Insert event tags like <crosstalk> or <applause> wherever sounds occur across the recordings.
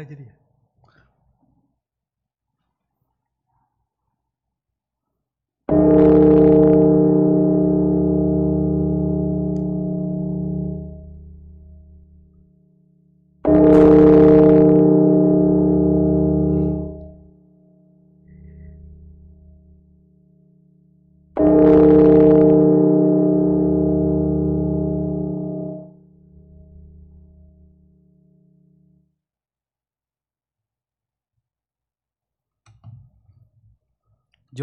Udah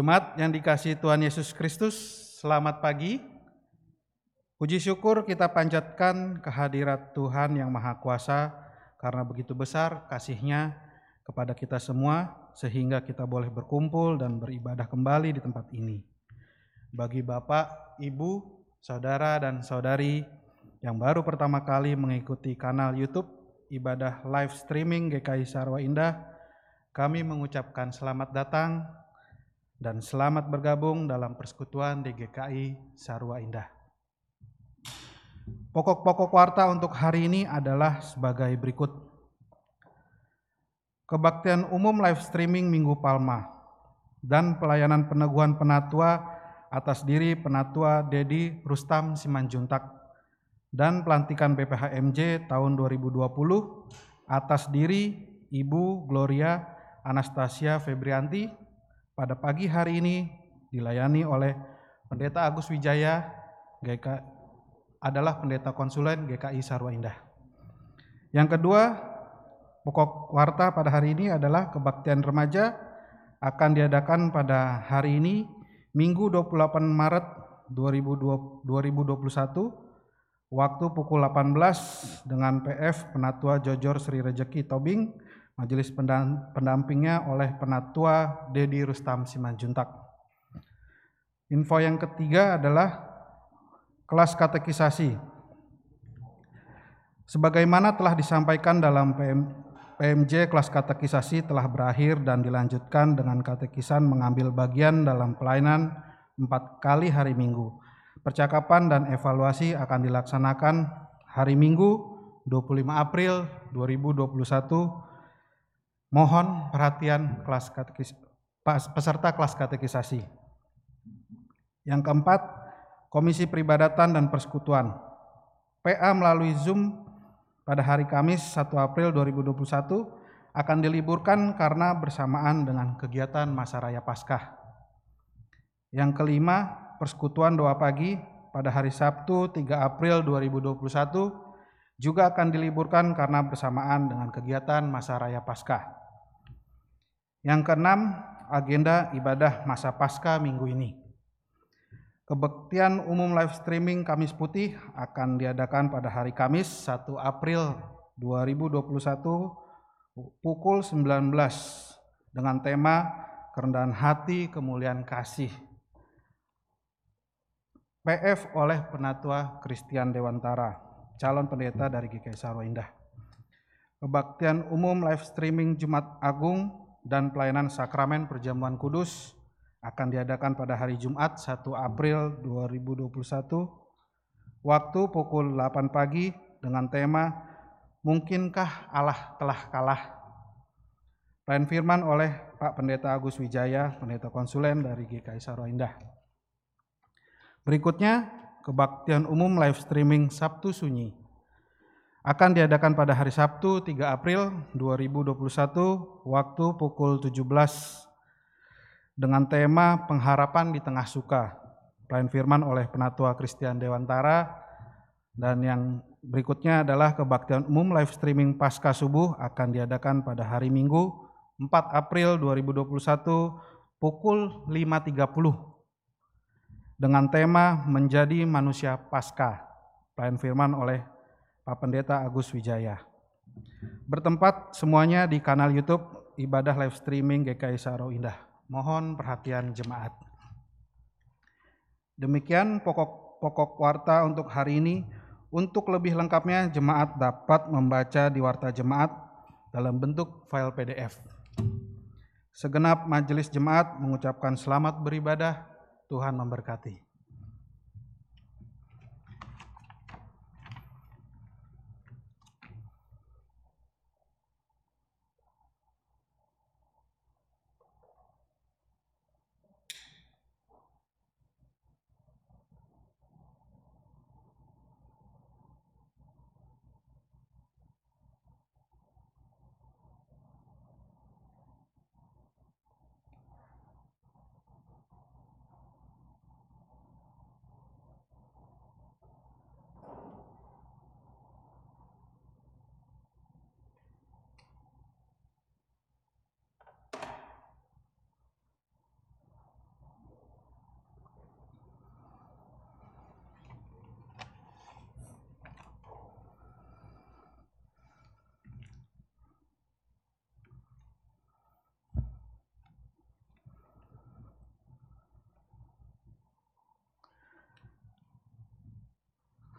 Jemaat yang dikasih Tuhan Yesus Kristus, selamat pagi. Puji syukur kita panjatkan kehadirat Tuhan yang Maha Kuasa karena begitu besar kasihnya kepada kita semua sehingga kita boleh berkumpul dan beribadah kembali di tempat ini. Bagi Bapak, Ibu, Saudara, dan Saudari yang baru pertama kali mengikuti kanal YouTube ibadah live streaming GKI Sarwa Indah, kami mengucapkan selamat datang dan selamat bergabung dalam persekutuan DGKI Sarwa Indah. Pokok-pokok warta untuk hari ini adalah sebagai berikut. Kebaktian umum live streaming Minggu Palma dan pelayanan peneguhan penatua atas diri penatua Dedi Rustam Simanjuntak dan pelantikan BPHMJ tahun 2020 atas diri Ibu Gloria Anastasia Febrianti pada pagi hari ini dilayani oleh Pendeta Agus Wijaya GK, adalah pendeta konsulen GKI Sarwa Indah. Yang kedua, pokok warta pada hari ini adalah kebaktian remaja akan diadakan pada hari ini Minggu 28 Maret 2021 waktu pukul 18 dengan PF Penatua Jojor Sri Rejeki Tobing Majelis pendampingnya oleh Penatua Dedi Rustam Simanjuntak. Info yang ketiga adalah kelas katekisasi. Sebagaimana telah disampaikan dalam PM, PMJ, kelas katekisasi telah berakhir dan dilanjutkan dengan katekisan mengambil bagian dalam pelayanan empat kali hari Minggu. Percakapan dan evaluasi akan dilaksanakan hari Minggu 25 April 2021 Mohon perhatian kelas katekis, peserta kelas katekisasi. Yang keempat, Komisi Peribadatan dan Persekutuan. PA melalui Zoom pada hari Kamis 1 April 2021 akan diliburkan karena bersamaan dengan kegiatan masa raya Paskah. Yang kelima, persekutuan doa pagi pada hari Sabtu 3 April 2021 juga akan diliburkan karena bersamaan dengan kegiatan masa raya Paskah. Yang keenam, agenda ibadah masa Paskah minggu ini. Kebaktian umum live streaming Kamis Putih akan diadakan pada hari Kamis 1 April 2021 pukul 19 dengan tema kerendahan hati kemuliaan kasih. PF oleh Penatua Christian Dewantara, calon pendeta dari GKI Sarwa Indah. Kebaktian umum live streaming Jumat Agung dan pelayanan sakramen perjamuan kudus akan diadakan pada hari Jumat 1 April 2021 waktu pukul 8 pagi dengan tema Mungkinkah Allah telah kalah? Pelayan firman oleh Pak Pendeta Agus Wijaya, Pendeta Konsulen dari GKI Sarwa Indah. Berikutnya, kebaktian umum live streaming Sabtu Sunyi akan diadakan pada hari Sabtu 3 April 2021 waktu pukul 17 dengan tema pengharapan di tengah suka. Pelayan firman oleh Penatua Christian Dewantara dan yang berikutnya adalah kebaktian umum live streaming pasca subuh akan diadakan pada hari Minggu 4 April 2021 pukul 5.30 dengan tema menjadi manusia pasca. Pelayan firman oleh Pak Pendeta Agus Wijaya. Bertempat semuanya di kanal YouTube Ibadah Live Streaming GKI Saro Indah. Mohon perhatian jemaat. Demikian pokok-pokok warta untuk hari ini. Untuk lebih lengkapnya, jemaat dapat membaca di warta jemaat dalam bentuk file PDF. Segenap majelis jemaat mengucapkan selamat beribadah, Tuhan memberkati.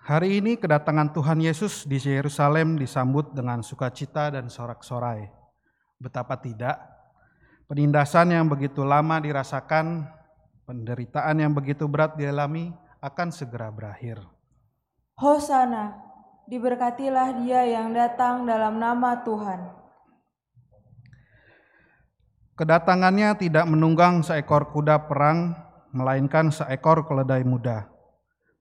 Hari ini kedatangan Tuhan Yesus di Yerusalem disambut dengan sukacita dan sorak-sorai. Betapa tidak, penindasan yang begitu lama dirasakan, penderitaan yang begitu berat dialami akan segera berakhir. Hosana, diberkatilah dia yang datang dalam nama Tuhan. Kedatangannya tidak menunggang seekor kuda perang, melainkan seekor keledai muda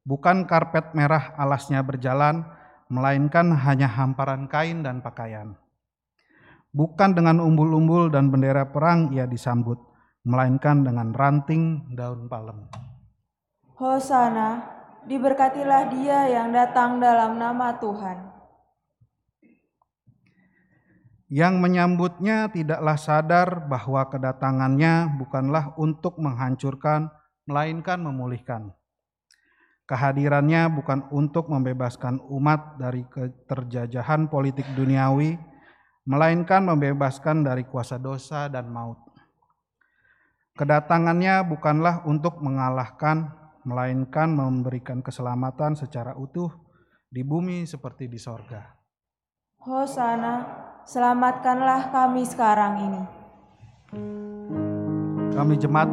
bukan karpet merah alasnya berjalan, melainkan hanya hamparan kain dan pakaian. Bukan dengan umbul-umbul dan bendera perang ia disambut, melainkan dengan ranting daun palem. Hosana, diberkatilah dia yang datang dalam nama Tuhan. Yang menyambutnya tidaklah sadar bahwa kedatangannya bukanlah untuk menghancurkan, melainkan memulihkan. Kehadirannya bukan untuk membebaskan umat dari keterjajahan politik duniawi, melainkan membebaskan dari kuasa dosa dan maut. Kedatangannya bukanlah untuk mengalahkan, melainkan memberikan keselamatan secara utuh di bumi seperti di sorga. Hosana, selamatkanlah kami sekarang ini. Kami jemaat,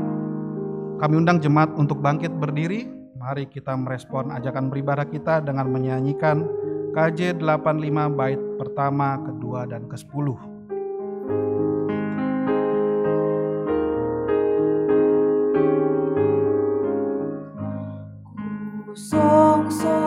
kami undang jemaat untuk bangkit berdiri Mari kita merespon ajakan beribadah kita dengan menyanyikan KJ 85 bait pertama, kedua, dan ke-10. Song-song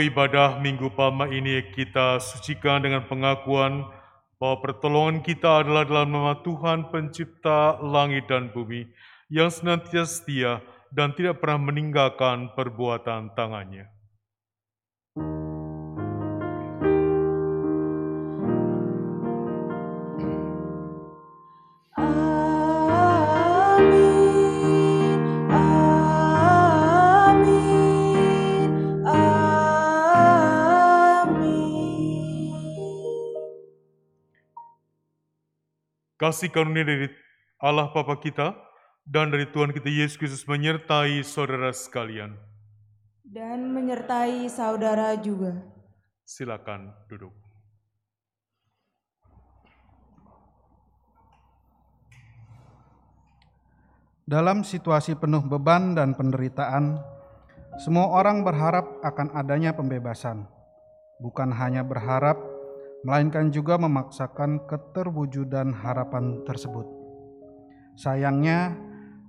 Ibadah Minggu Palma ini kita sucikan dengan pengakuan bahwa pertolongan kita adalah dalam nama Tuhan pencipta langit dan bumi yang senantiasa setia dan tidak pernah meninggalkan perbuatan tangannya. Kasih karunia dari Allah Bapa kita dan dari Tuhan kita Yesus Kristus menyertai saudara sekalian. dan menyertai saudara juga. Silakan duduk. Dalam situasi penuh beban dan penderitaan, semua orang berharap akan adanya pembebasan. Bukan hanya berharap, melainkan juga memaksakan keterwujudan harapan tersebut. Sayangnya,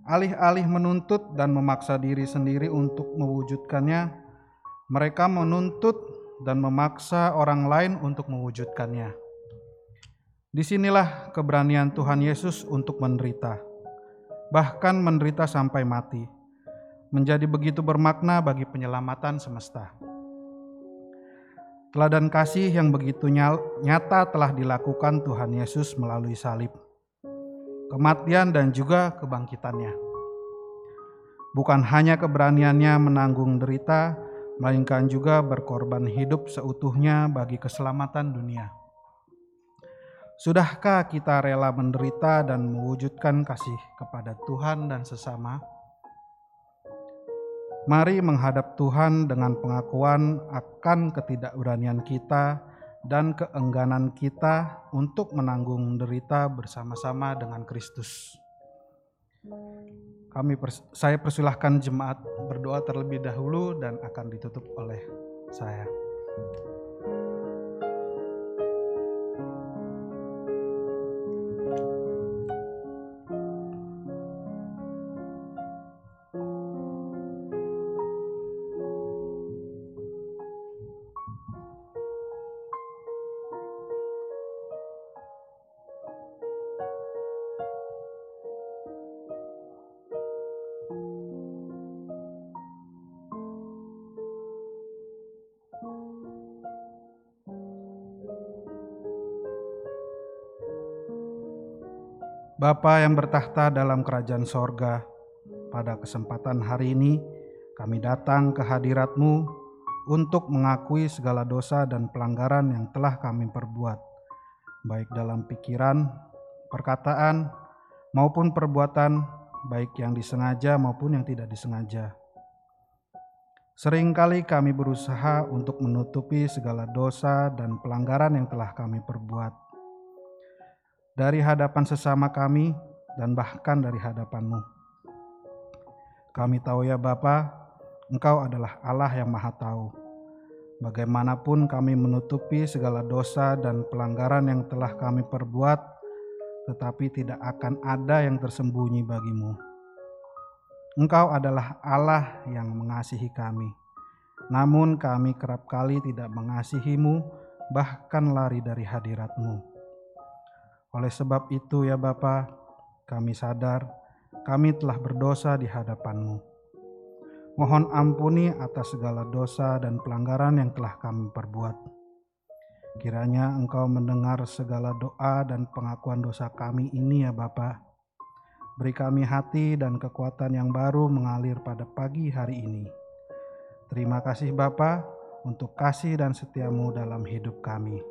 alih-alih menuntut dan memaksa diri sendiri untuk mewujudkannya, mereka menuntut dan memaksa orang lain untuk mewujudkannya. Di sinilah keberanian Tuhan Yesus untuk menderita, bahkan menderita sampai mati, menjadi begitu bermakna bagi penyelamatan semesta. Teladan kasih yang begitu nyata telah dilakukan Tuhan Yesus melalui salib, kematian, dan juga kebangkitannya. Bukan hanya keberaniannya menanggung derita, melainkan juga berkorban hidup seutuhnya bagi keselamatan dunia. Sudahkah kita rela menderita dan mewujudkan kasih kepada Tuhan dan sesama? Mari menghadap Tuhan dengan pengakuan akan ketidakberanian kita dan keengganan kita untuk menanggung derita bersama-sama dengan Kristus. Kami pers- saya persilahkan jemaat berdoa terlebih dahulu dan akan ditutup oleh saya. Bapa yang bertahta dalam kerajaan sorga, pada kesempatan hari ini kami datang ke hadirat-Mu untuk mengakui segala dosa dan pelanggaran yang telah kami perbuat, baik dalam pikiran, perkataan, maupun perbuatan, baik yang disengaja maupun yang tidak disengaja. Seringkali kami berusaha untuk menutupi segala dosa dan pelanggaran yang telah kami perbuat dari hadapan sesama kami dan bahkan dari hadapan-Mu. Kami tahu ya Bapa, Engkau adalah Allah yang Maha Tahu. Bagaimanapun kami menutupi segala dosa dan pelanggaran yang telah kami perbuat, tetapi tidak akan ada yang tersembunyi bagimu. Engkau adalah Allah yang mengasihi kami. Namun kami kerap kali tidak mengasihimu, bahkan lari dari hadiratmu. Oleh sebab itu ya Bapa, kami sadar kami telah berdosa di hadapan-Mu. Mohon ampuni atas segala dosa dan pelanggaran yang telah kami perbuat. Kiranya Engkau mendengar segala doa dan pengakuan dosa kami ini ya Bapa. Beri kami hati dan kekuatan yang baru mengalir pada pagi hari ini. Terima kasih Bapa untuk kasih dan setiamu dalam hidup kami.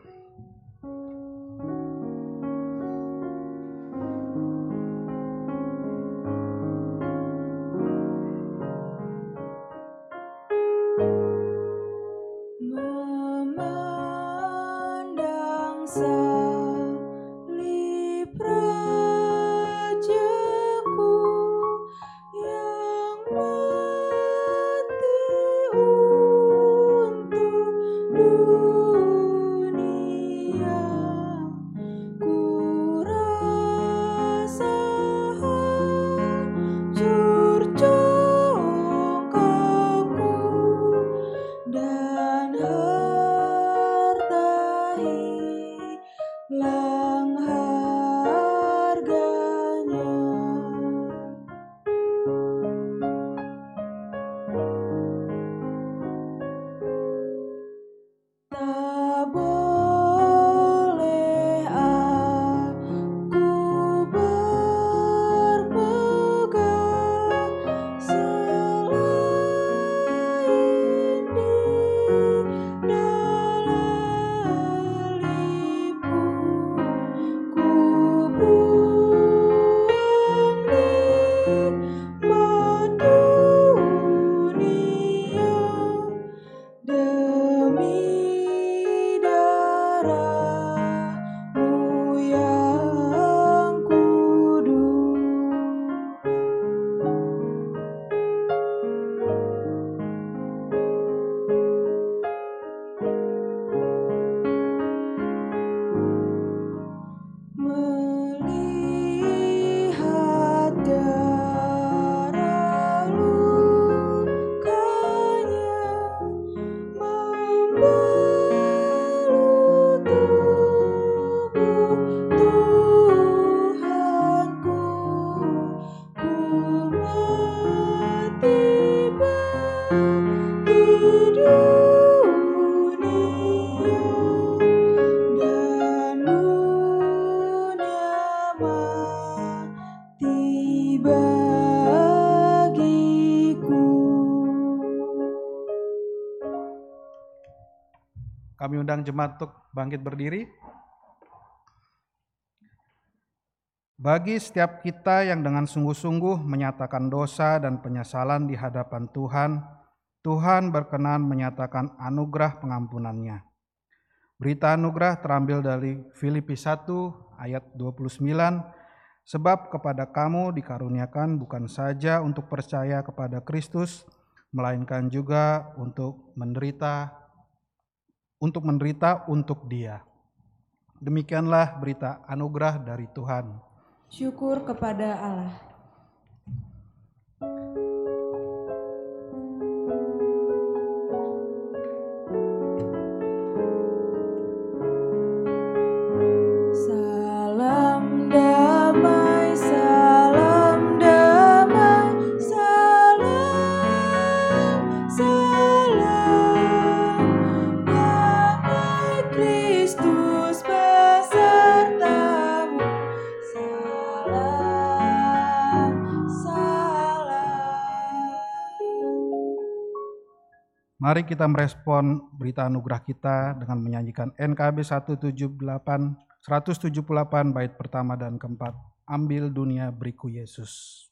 Undang jemaat untuk bangkit berdiri. Bagi setiap kita yang dengan sungguh-sungguh menyatakan dosa dan penyesalan di hadapan Tuhan, Tuhan berkenan menyatakan anugerah pengampunannya. Berita anugerah terambil dari Filipi 1 ayat 29, sebab kepada kamu dikaruniakan bukan saja untuk percaya kepada Kristus, melainkan juga untuk menderita untuk menderita untuk Dia. Demikianlah berita anugerah dari Tuhan. Syukur kepada Allah. Mari kita merespon berita anugerah kita dengan menyanyikan NKB 178 178 bait pertama dan keempat. Ambil dunia beriku Yesus.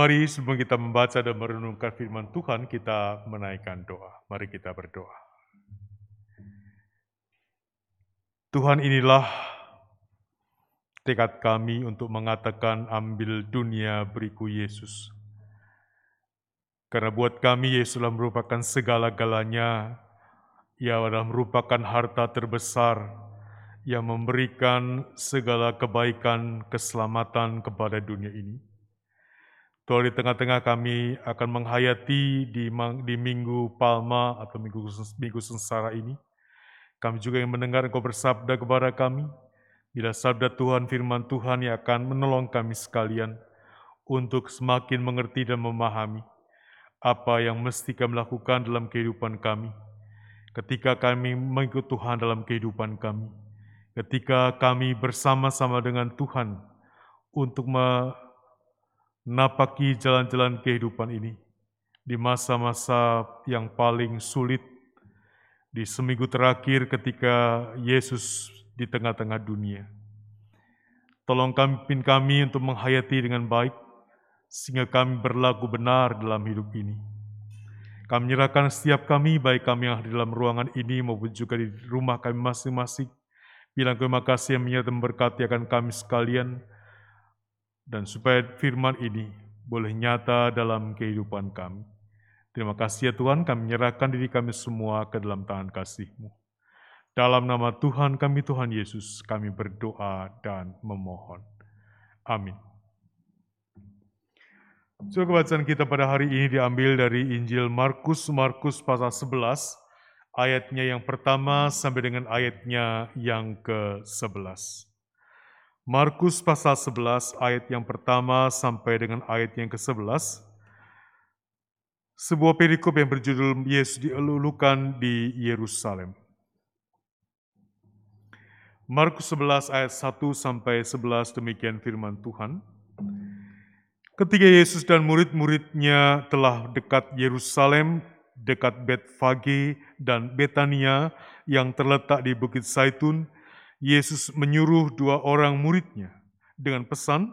Mari sebelum kita membaca dan merenungkan firman Tuhan, kita menaikkan doa. Mari kita berdoa. Tuhan inilah tekad kami untuk mengatakan ambil dunia beriku Yesus. Karena buat kami Yesuslah merupakan segala-galanya. Ia adalah merupakan harta terbesar yang memberikan segala kebaikan, keselamatan kepada dunia ini. Tuhan di tengah-tengah kami akan menghayati di, di minggu Palma atau minggu, minggu sengsara ini. Kami juga yang mendengar Engkau bersabda kepada kami, bila sabda Tuhan, firman Tuhan yang akan menolong kami sekalian untuk semakin mengerti dan memahami apa yang mesti kami lakukan dalam kehidupan kami. Ketika kami mengikut Tuhan dalam kehidupan kami, ketika kami bersama-sama dengan Tuhan untuk menapaki jalan-jalan kehidupan ini di masa-masa yang paling sulit, di seminggu terakhir ketika Yesus di tengah-tengah dunia. Tolong kami, pimpin kami untuk menghayati dengan baik, sehingga kami berlaku benar dalam hidup ini. Kami menyerahkan setiap kami, baik kami yang ada dalam ruangan ini maupun juga di rumah kami masing-masing. Bilang terima kasih yang menyertai memberkati akan kami sekalian. Dan supaya firman ini boleh nyata dalam kehidupan kami. Terima kasih ya Tuhan, kami menyerahkan diri kami semua ke dalam tangan kasih-Mu. Dalam nama Tuhan kami, Tuhan Yesus, kami berdoa dan memohon. Amin. So, bacaan kita pada hari ini diambil dari Injil Markus, Markus pasal 11, ayatnya yang pertama sampai dengan ayatnya yang ke-11. Markus pasal 11 ayat yang pertama sampai dengan ayat yang ke-11. Sebuah perikop yang berjudul Yesus dielulukan di Yerusalem. Markus 11 ayat 1 sampai 11 demikian firman Tuhan. Ketika Yesus dan murid-muridnya telah dekat Yerusalem, dekat Betfage dan Betania yang terletak di Bukit Saitun, Yesus menyuruh dua orang muridnya dengan pesan,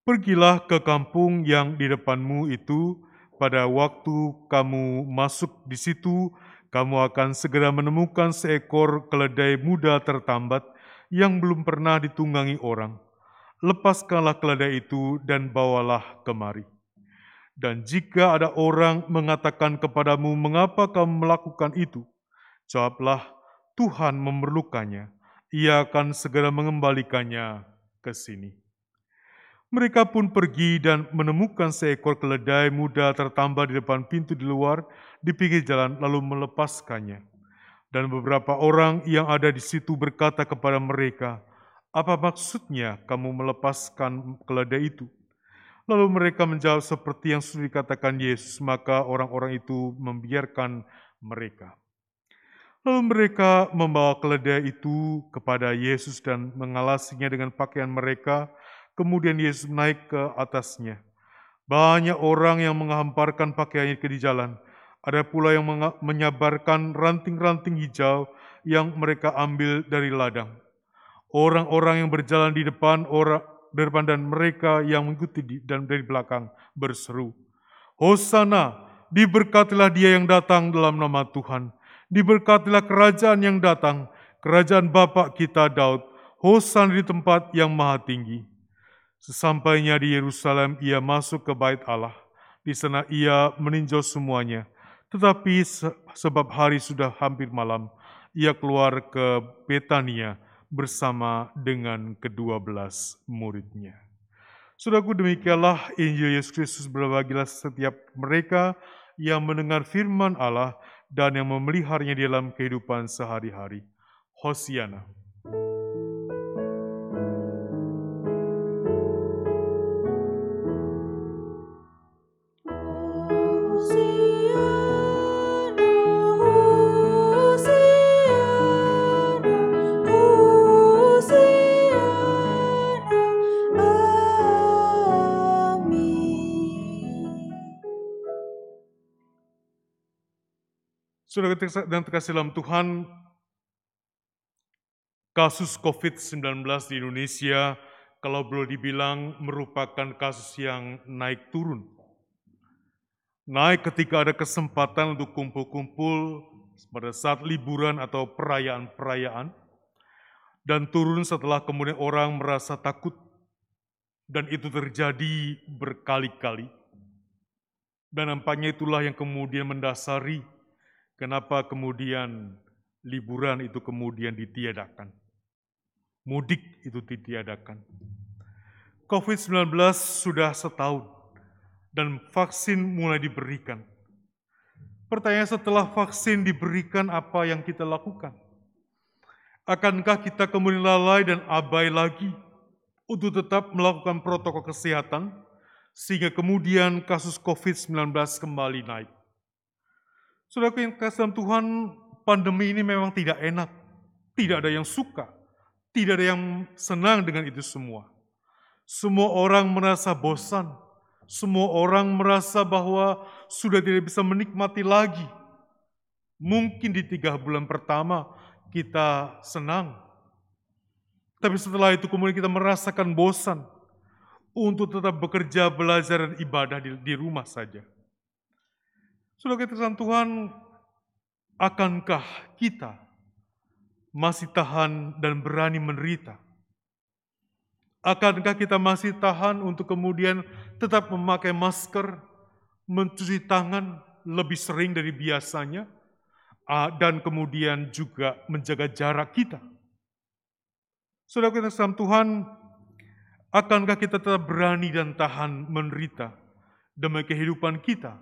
Pergilah ke kampung yang di depanmu itu, pada waktu kamu masuk di situ, kamu akan segera menemukan seekor keledai muda tertambat yang belum pernah ditunggangi orang lepaskanlah keledai itu dan bawalah kemari. Dan jika ada orang mengatakan kepadamu, mengapa kamu melakukan itu? Jawablah, Tuhan memerlukannya. Ia akan segera mengembalikannya ke sini. Mereka pun pergi dan menemukan seekor keledai muda tertambah di depan pintu di luar, di pinggir jalan, lalu melepaskannya. Dan beberapa orang yang ada di situ berkata kepada mereka, apa maksudnya kamu melepaskan keledai itu? Lalu mereka menjawab seperti yang sudah dikatakan Yesus, maka orang-orang itu membiarkan mereka. Lalu mereka membawa keledai itu kepada Yesus dan mengalasinya dengan pakaian mereka. Kemudian Yesus naik ke atasnya. Banyak orang yang menghamparkan pakaiannya ke di jalan. Ada pula yang menyabarkan ranting-ranting hijau yang mereka ambil dari ladang. Orang-orang yang berjalan di depan orang depan dan mereka yang mengikuti di, dan dari belakang berseru, Hosana, diberkatilah dia yang datang dalam nama Tuhan. Diberkatilah kerajaan yang datang, kerajaan Bapak kita Daud. Hosana di tempat yang maha tinggi. Sesampainya di Yerusalem, ia masuk ke bait Allah. Di sana ia meninjau semuanya. Tetapi sebab hari sudah hampir malam, ia keluar ke Betania, bersama dengan kedua belas muridnya. Saudaraku demikianlah Injil Yesus Kristus berbagilah setiap mereka yang mendengar firman Allah dan yang memeliharanya dalam kehidupan sehari-hari. Hosiana. Dan terkasih dalam Tuhan, kasus COVID-19 di Indonesia kalau boleh dibilang merupakan kasus yang naik turun. Naik ketika ada kesempatan untuk kumpul-kumpul pada saat liburan atau perayaan-perayaan, dan turun setelah kemudian orang merasa takut, dan itu terjadi berkali-kali. Dan nampaknya itulah yang kemudian mendasari Kenapa kemudian liburan itu kemudian ditiadakan? Mudik itu ditiadakan. COVID-19 sudah setahun dan vaksin mulai diberikan. Pertanyaan setelah vaksin diberikan apa yang kita lakukan? Akankah kita kemudian lalai dan abai lagi untuk tetap melakukan protokol kesehatan sehingga kemudian kasus COVID-19 kembali naik? Yang kasih Tuhan, pandemi ini memang tidak enak. Tidak ada yang suka. Tidak ada yang senang dengan itu semua. Semua orang merasa bosan. Semua orang merasa bahwa sudah tidak bisa menikmati lagi. Mungkin di tiga bulan pertama kita senang. Tapi setelah itu kemudian kita merasakan bosan untuk tetap bekerja, belajar, dan ibadah di rumah saja. Sudah keterangan Tuhan, akankah kita masih tahan dan berani menderita? Akankah kita masih tahan untuk kemudian tetap memakai masker, mencuci tangan, lebih sering dari biasanya, dan kemudian juga menjaga jarak kita. Saudara kita dalam Tuhan, akankah kita tetap berani dan tahan menderita demi kehidupan kita,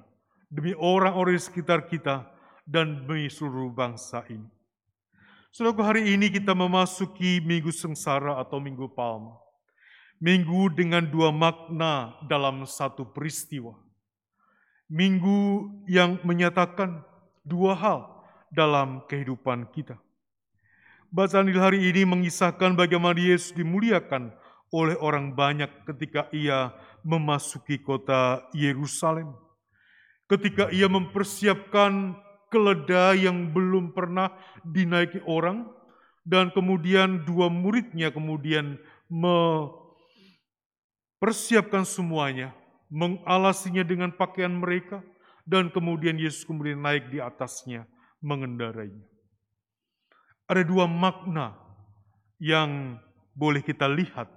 demi orang-orang di sekitar kita, dan demi seluruh bangsa ini? Saudaraku, hari ini kita memasuki minggu sengsara atau minggu palma. Minggu dengan dua makna dalam satu peristiwa. Minggu yang menyatakan dua hal dalam kehidupan kita. Bacaan di hari ini mengisahkan bagaimana Yesus dimuliakan oleh orang banyak ketika ia memasuki kota Yerusalem. Ketika ia mempersiapkan keledai yang belum pernah dinaiki orang, dan kemudian dua muridnya kemudian mempersiapkan semuanya, mengalasinya dengan pakaian mereka, dan kemudian Yesus kemudian naik di atasnya, mengendarainya. Ada dua makna yang boleh kita lihat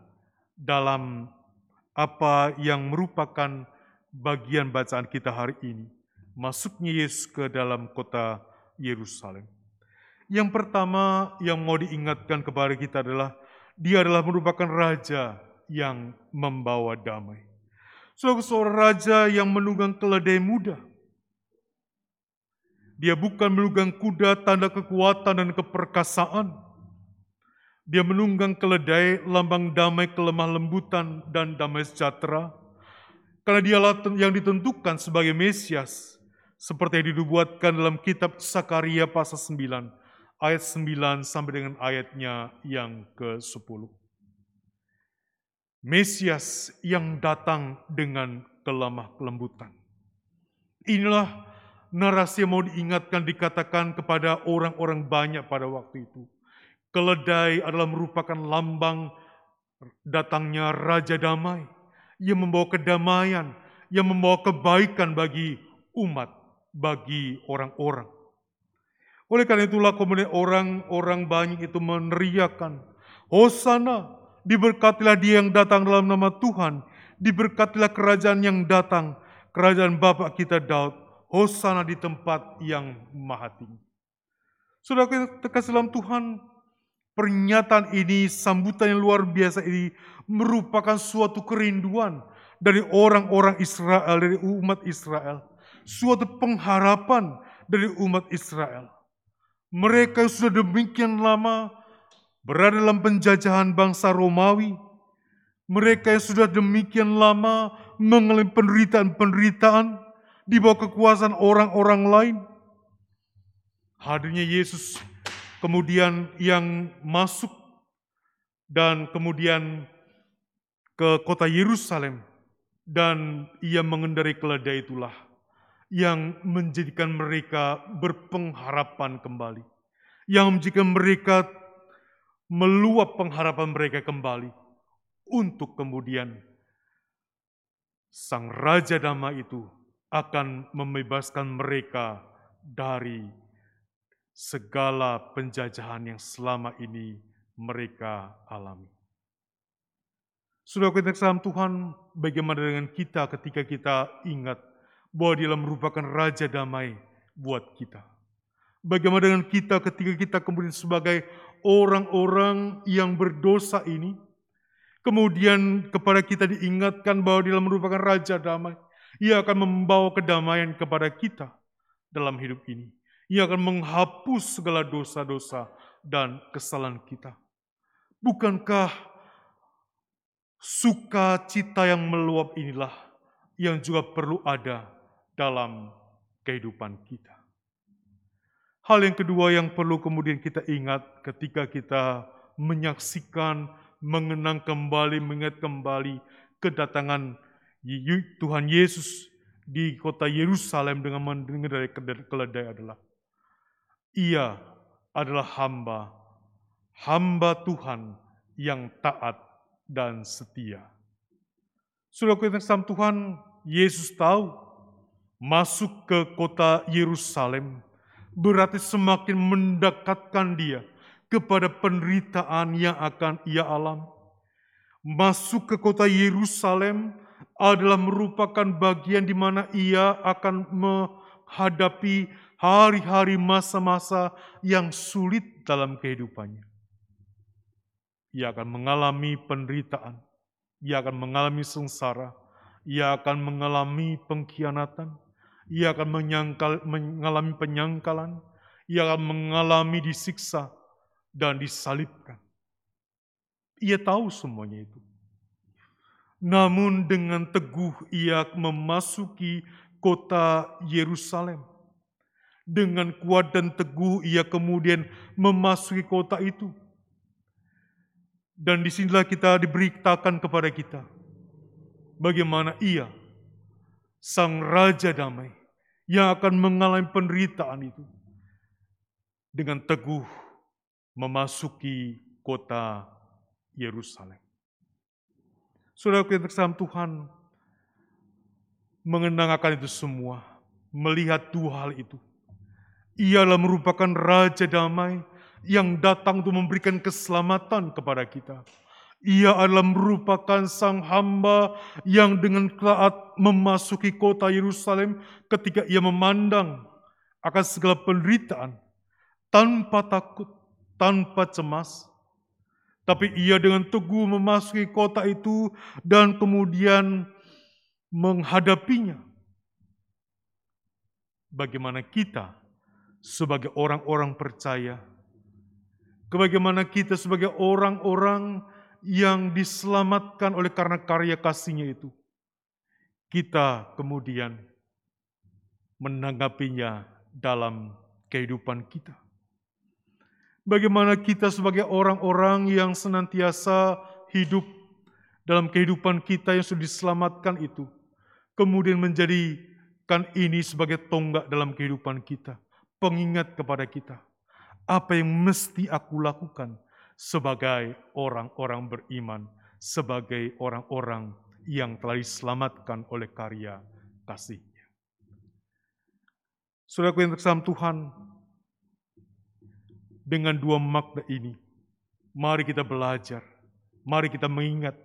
dalam apa yang merupakan bagian bacaan kita hari ini masuknya Yesus ke dalam kota Yerusalem. Yang pertama yang mau diingatkan kepada kita adalah dia adalah merupakan raja yang membawa damai. Seorang seorang raja yang menunggang keledai muda. Dia bukan menunggang kuda tanda kekuatan dan keperkasaan. Dia menunggang keledai lambang damai kelemah lembutan dan damai sejahtera. Karena dialah yang ditentukan sebagai Mesias seperti yang dibuatkan dalam kitab Sakaria pasal 9 ayat 9 sampai dengan ayatnya yang ke-10. Mesias yang datang dengan kelemah kelembutan. Inilah narasi yang mau diingatkan dikatakan kepada orang-orang banyak pada waktu itu. Keledai adalah merupakan lambang datangnya Raja Damai yang membawa kedamaian, yang membawa kebaikan bagi umat bagi orang-orang. Oleh karena itulah kemudian orang-orang banyak itu meneriakan, Hosana, diberkatilah dia yang datang dalam nama Tuhan, diberkatilah kerajaan yang datang, kerajaan Bapak kita Daud, Hosana di tempat yang maha tinggi. Sudah kita dalam Tuhan, pernyataan ini, sambutan yang luar biasa ini merupakan suatu kerinduan dari orang-orang Israel, dari umat Israel suatu pengharapan dari umat Israel. Mereka sudah demikian lama berada dalam penjajahan bangsa Romawi. Mereka yang sudah demikian lama mengalami penderitaan-penderitaan di bawah kekuasaan orang-orang lain. Hadirnya Yesus kemudian yang masuk dan kemudian ke kota Yerusalem. Dan ia mengendarai keledai itulah yang menjadikan mereka berpengharapan kembali, yang menjadikan mereka meluap pengharapan mereka kembali untuk kemudian sang raja dama itu akan membebaskan mereka dari segala penjajahan yang selama ini mereka alami. Sudah kita salam Tuhan, bagaimana dengan kita ketika kita ingat bahwa dia merupakan Raja Damai buat kita. Bagaimana dengan kita ketika kita kemudian sebagai orang-orang yang berdosa ini, kemudian kepada kita diingatkan bahwa dia merupakan Raja Damai. Ia akan membawa kedamaian kepada kita dalam hidup ini. Ia akan menghapus segala dosa-dosa dan kesalahan kita. Bukankah sukacita yang meluap inilah yang juga perlu ada dalam kehidupan kita. Hal yang kedua yang perlu kemudian kita ingat ketika kita menyaksikan, mengenang kembali, mengingat kembali kedatangan Tuhan Yesus di kota Yerusalem dengan mendengar dari keledai adalah ia adalah hamba, hamba Tuhan yang taat dan setia. Sudah kita Tuhan, Yesus tahu masuk ke kota Yerusalem berarti semakin mendekatkan dia kepada penderitaan yang akan ia alami. Masuk ke kota Yerusalem adalah merupakan bagian di mana ia akan menghadapi hari-hari masa-masa yang sulit dalam kehidupannya. Ia akan mengalami penderitaan, ia akan mengalami sengsara, ia akan mengalami pengkhianatan, ia akan menyangkal, mengalami penyangkalan, ia akan mengalami disiksa dan disalibkan. Ia tahu semuanya itu. Namun dengan teguh ia memasuki kota Yerusalem. Dengan kuat dan teguh ia kemudian memasuki kota itu. Dan di sinilah kita diberitakan kepada kita bagaimana ia, sang Raja Damai, yang akan mengalami penderitaan itu dengan teguh memasuki kota Yerusalem. Saudara kita Tuhan mengenang akan itu semua, melihat dua hal itu. Ialah merupakan Raja Damai yang datang untuk memberikan keselamatan kepada kita. Ia adalah merupakan sang hamba yang dengan taat memasuki kota Yerusalem ketika ia memandang akan segala penderitaan tanpa takut, tanpa cemas. Tapi ia dengan teguh memasuki kota itu dan kemudian menghadapinya. Bagaimana kita sebagai orang-orang percaya Bagaimana kita sebagai orang-orang yang diselamatkan oleh karena karya kasihnya itu. Kita kemudian menanggapinya dalam kehidupan kita. Bagaimana kita sebagai orang-orang yang senantiasa hidup dalam kehidupan kita yang sudah diselamatkan itu, kemudian menjadikan ini sebagai tonggak dalam kehidupan kita, pengingat kepada kita apa yang mesti aku lakukan sebagai orang-orang beriman, sebagai orang-orang yang telah diselamatkan oleh karya kasihnya. Saudara yang tersam Tuhan, dengan dua makna ini, mari kita belajar, mari kita mengingat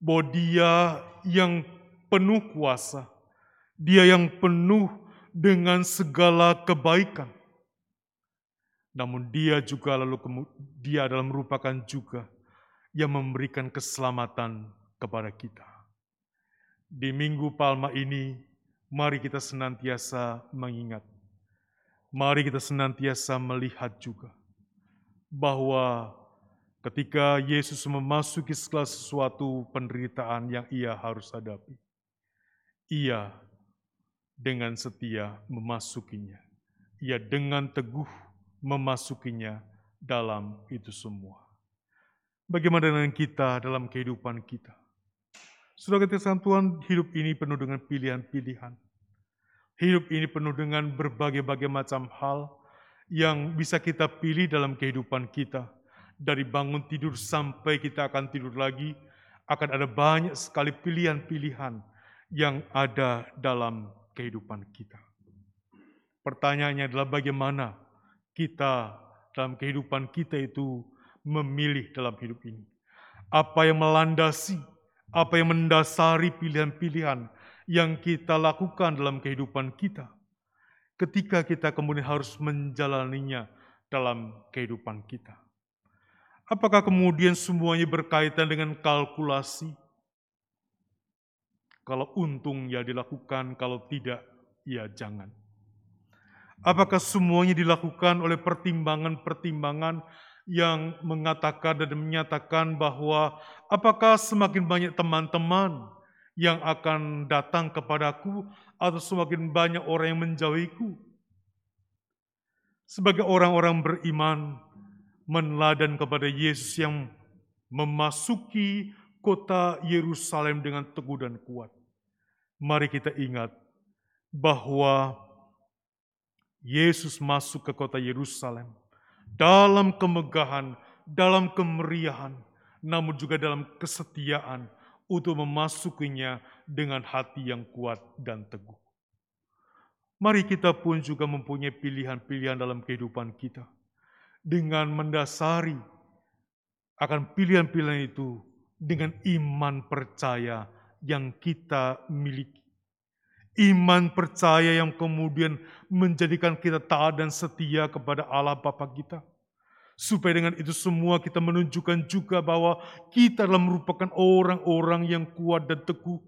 bahwa dia yang penuh kuasa, dia yang penuh dengan segala kebaikan, namun dia juga lalu dia adalah merupakan juga yang memberikan keselamatan kepada kita. Di Minggu Palma ini, mari kita senantiasa mengingat. Mari kita senantiasa melihat juga bahwa ketika Yesus memasuki segala sesuatu penderitaan yang ia harus hadapi, ia dengan setia memasukinya. Ia dengan teguh memasukinya dalam itu semua. Bagaimana dengan kita dalam kehidupan kita? Sudah ketika Tuhan, hidup ini penuh dengan pilihan-pilihan. Hidup ini penuh dengan berbagai-bagai macam hal yang bisa kita pilih dalam kehidupan kita. Dari bangun tidur sampai kita akan tidur lagi, akan ada banyak sekali pilihan-pilihan yang ada dalam kehidupan kita. Pertanyaannya adalah bagaimana kita dalam kehidupan kita itu memilih dalam hidup ini. Apa yang melandasi, apa yang mendasari pilihan-pilihan yang kita lakukan dalam kehidupan kita. Ketika kita kemudian harus menjalaninya dalam kehidupan kita. Apakah kemudian semuanya berkaitan dengan kalkulasi? Kalau untung ya dilakukan, kalau tidak ya jangan. Apakah semuanya dilakukan oleh pertimbangan-pertimbangan yang mengatakan dan menyatakan bahwa apakah semakin banyak teman-teman yang akan datang kepadaku atau semakin banyak orang yang menjauhiku? Sebagai orang-orang beriman, meneladan kepada Yesus yang memasuki kota Yerusalem dengan teguh dan kuat. Mari kita ingat bahwa Yesus masuk ke kota Yerusalem dalam kemegahan, dalam kemeriahan, namun juga dalam kesetiaan untuk memasukinya dengan hati yang kuat dan teguh. Mari kita pun juga mempunyai pilihan-pilihan dalam kehidupan kita dengan mendasari akan pilihan-pilihan itu dengan iman percaya yang kita miliki. Iman percaya yang kemudian menjadikan kita taat dan setia kepada Allah Bapa kita. Supaya dengan itu semua kita menunjukkan juga bahwa kita adalah merupakan orang-orang yang kuat dan teguh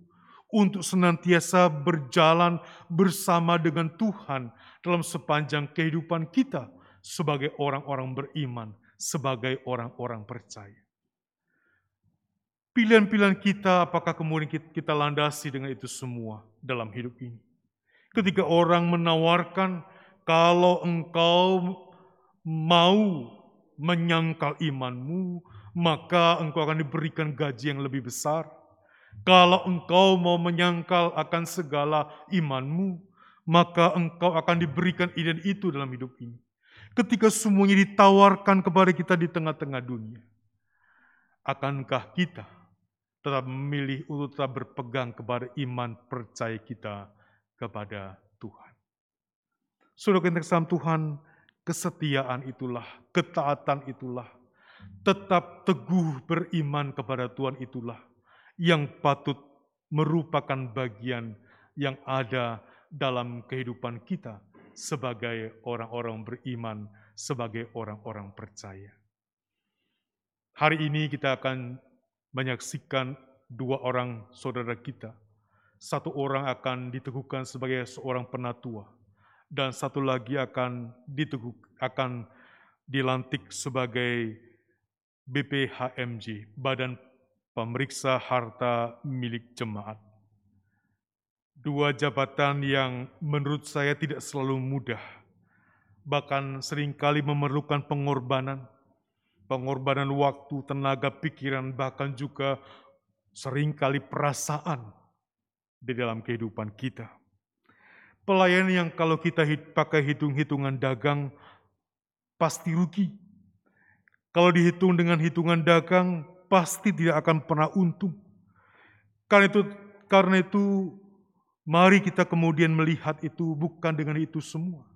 untuk senantiasa berjalan bersama dengan Tuhan dalam sepanjang kehidupan kita sebagai orang-orang beriman, sebagai orang-orang percaya. Pilihan-pilihan kita, apakah kemudian kita landasi dengan itu semua dalam hidup ini? Ketika orang menawarkan, kalau engkau mau menyangkal imanmu, maka engkau akan diberikan gaji yang lebih besar. Kalau engkau mau menyangkal akan segala imanmu, maka engkau akan diberikan ide itu dalam hidup ini. Ketika semuanya ditawarkan kepada kita di tengah-tengah dunia, akankah kita tetap memilih untuk tetap berpegang kepada iman percaya kita kepada Tuhan. Saudara kita Tuhan, kesetiaan itulah, ketaatan itulah, tetap teguh beriman kepada Tuhan itulah yang patut merupakan bagian yang ada dalam kehidupan kita sebagai orang-orang beriman, sebagai orang-orang percaya. Hari ini kita akan menyaksikan dua orang saudara kita. Satu orang akan diteguhkan sebagai seorang penatua dan satu lagi akan diteguh akan dilantik sebagai BPHMJ, Badan Pemeriksa Harta Milik Jemaat. Dua jabatan yang menurut saya tidak selalu mudah, bahkan sering kali memerlukan pengorbanan, pengorbanan waktu, tenaga, pikiran, bahkan juga sering kali perasaan di dalam kehidupan kita. Pelayan yang kalau kita pakai hitung-hitungan dagang, pasti rugi. Kalau dihitung dengan hitungan dagang, pasti tidak akan pernah untung. Karena itu, karena itu mari kita kemudian melihat itu bukan dengan itu semua.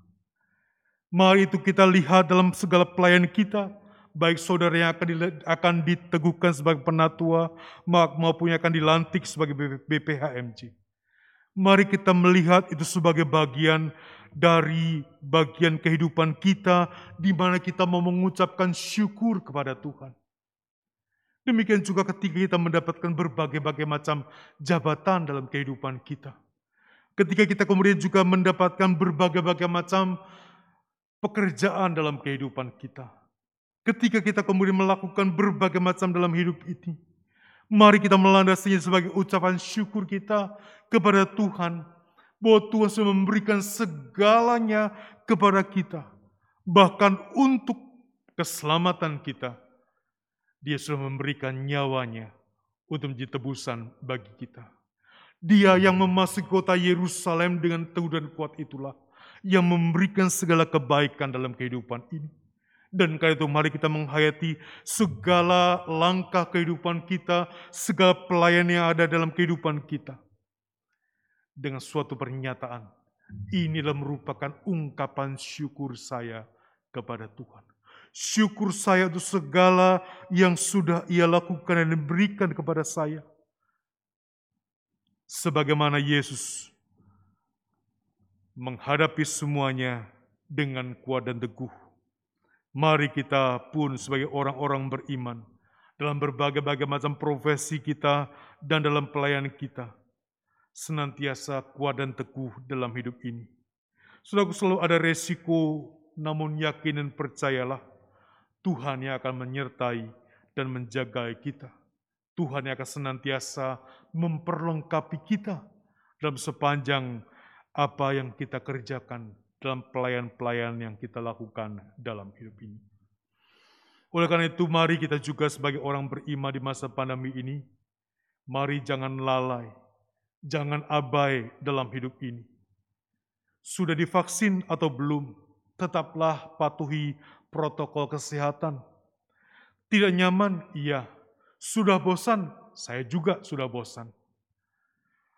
Mari itu kita lihat dalam segala pelayan kita, baik saudara yang akan, akan diteguhkan sebagai penatua maupun yang akan dilantik sebagai BPHMJ. Mari kita melihat itu sebagai bagian dari bagian kehidupan kita di mana kita mau mengucapkan syukur kepada Tuhan. Demikian juga ketika kita mendapatkan berbagai-bagai macam jabatan dalam kehidupan kita. Ketika kita kemudian juga mendapatkan berbagai-bagai macam pekerjaan dalam kehidupan kita Ketika kita kemudian melakukan berbagai macam dalam hidup ini, mari kita melandasinya sebagai ucapan syukur kita kepada Tuhan, bahwa Tuhan sudah memberikan segalanya kepada kita, bahkan untuk keselamatan kita. Dia sudah memberikan nyawanya untuk menjadi tebusan bagi kita. Dia yang memasuki kota Yerusalem dengan teguh dan kuat itulah yang memberikan segala kebaikan dalam kehidupan ini. Dan karena itu mari kita menghayati segala langkah kehidupan kita, segala pelayan yang ada dalam kehidupan kita. Dengan suatu pernyataan, inilah merupakan ungkapan syukur saya kepada Tuhan. Syukur saya untuk segala yang sudah ia lakukan dan diberikan kepada saya. Sebagaimana Yesus menghadapi semuanya dengan kuat dan teguh Mari kita pun sebagai orang-orang beriman dalam berbagai-bagai macam profesi kita dan dalam pelayanan kita senantiasa kuat dan teguh dalam hidup ini. Saudaraku selalu ada resiko, namun yakin dan percayalah Tuhan yang akan menyertai dan menjaga kita. Tuhan yang akan senantiasa memperlengkapi kita dalam sepanjang apa yang kita kerjakan dalam pelayan-pelayan yang kita lakukan dalam hidup ini. Oleh karena itu, mari kita juga sebagai orang beriman di masa pandemi ini, mari jangan lalai, jangan abai dalam hidup ini. Sudah divaksin atau belum, tetaplah patuhi protokol kesehatan. Tidak nyaman, iya. Sudah bosan, saya juga sudah bosan.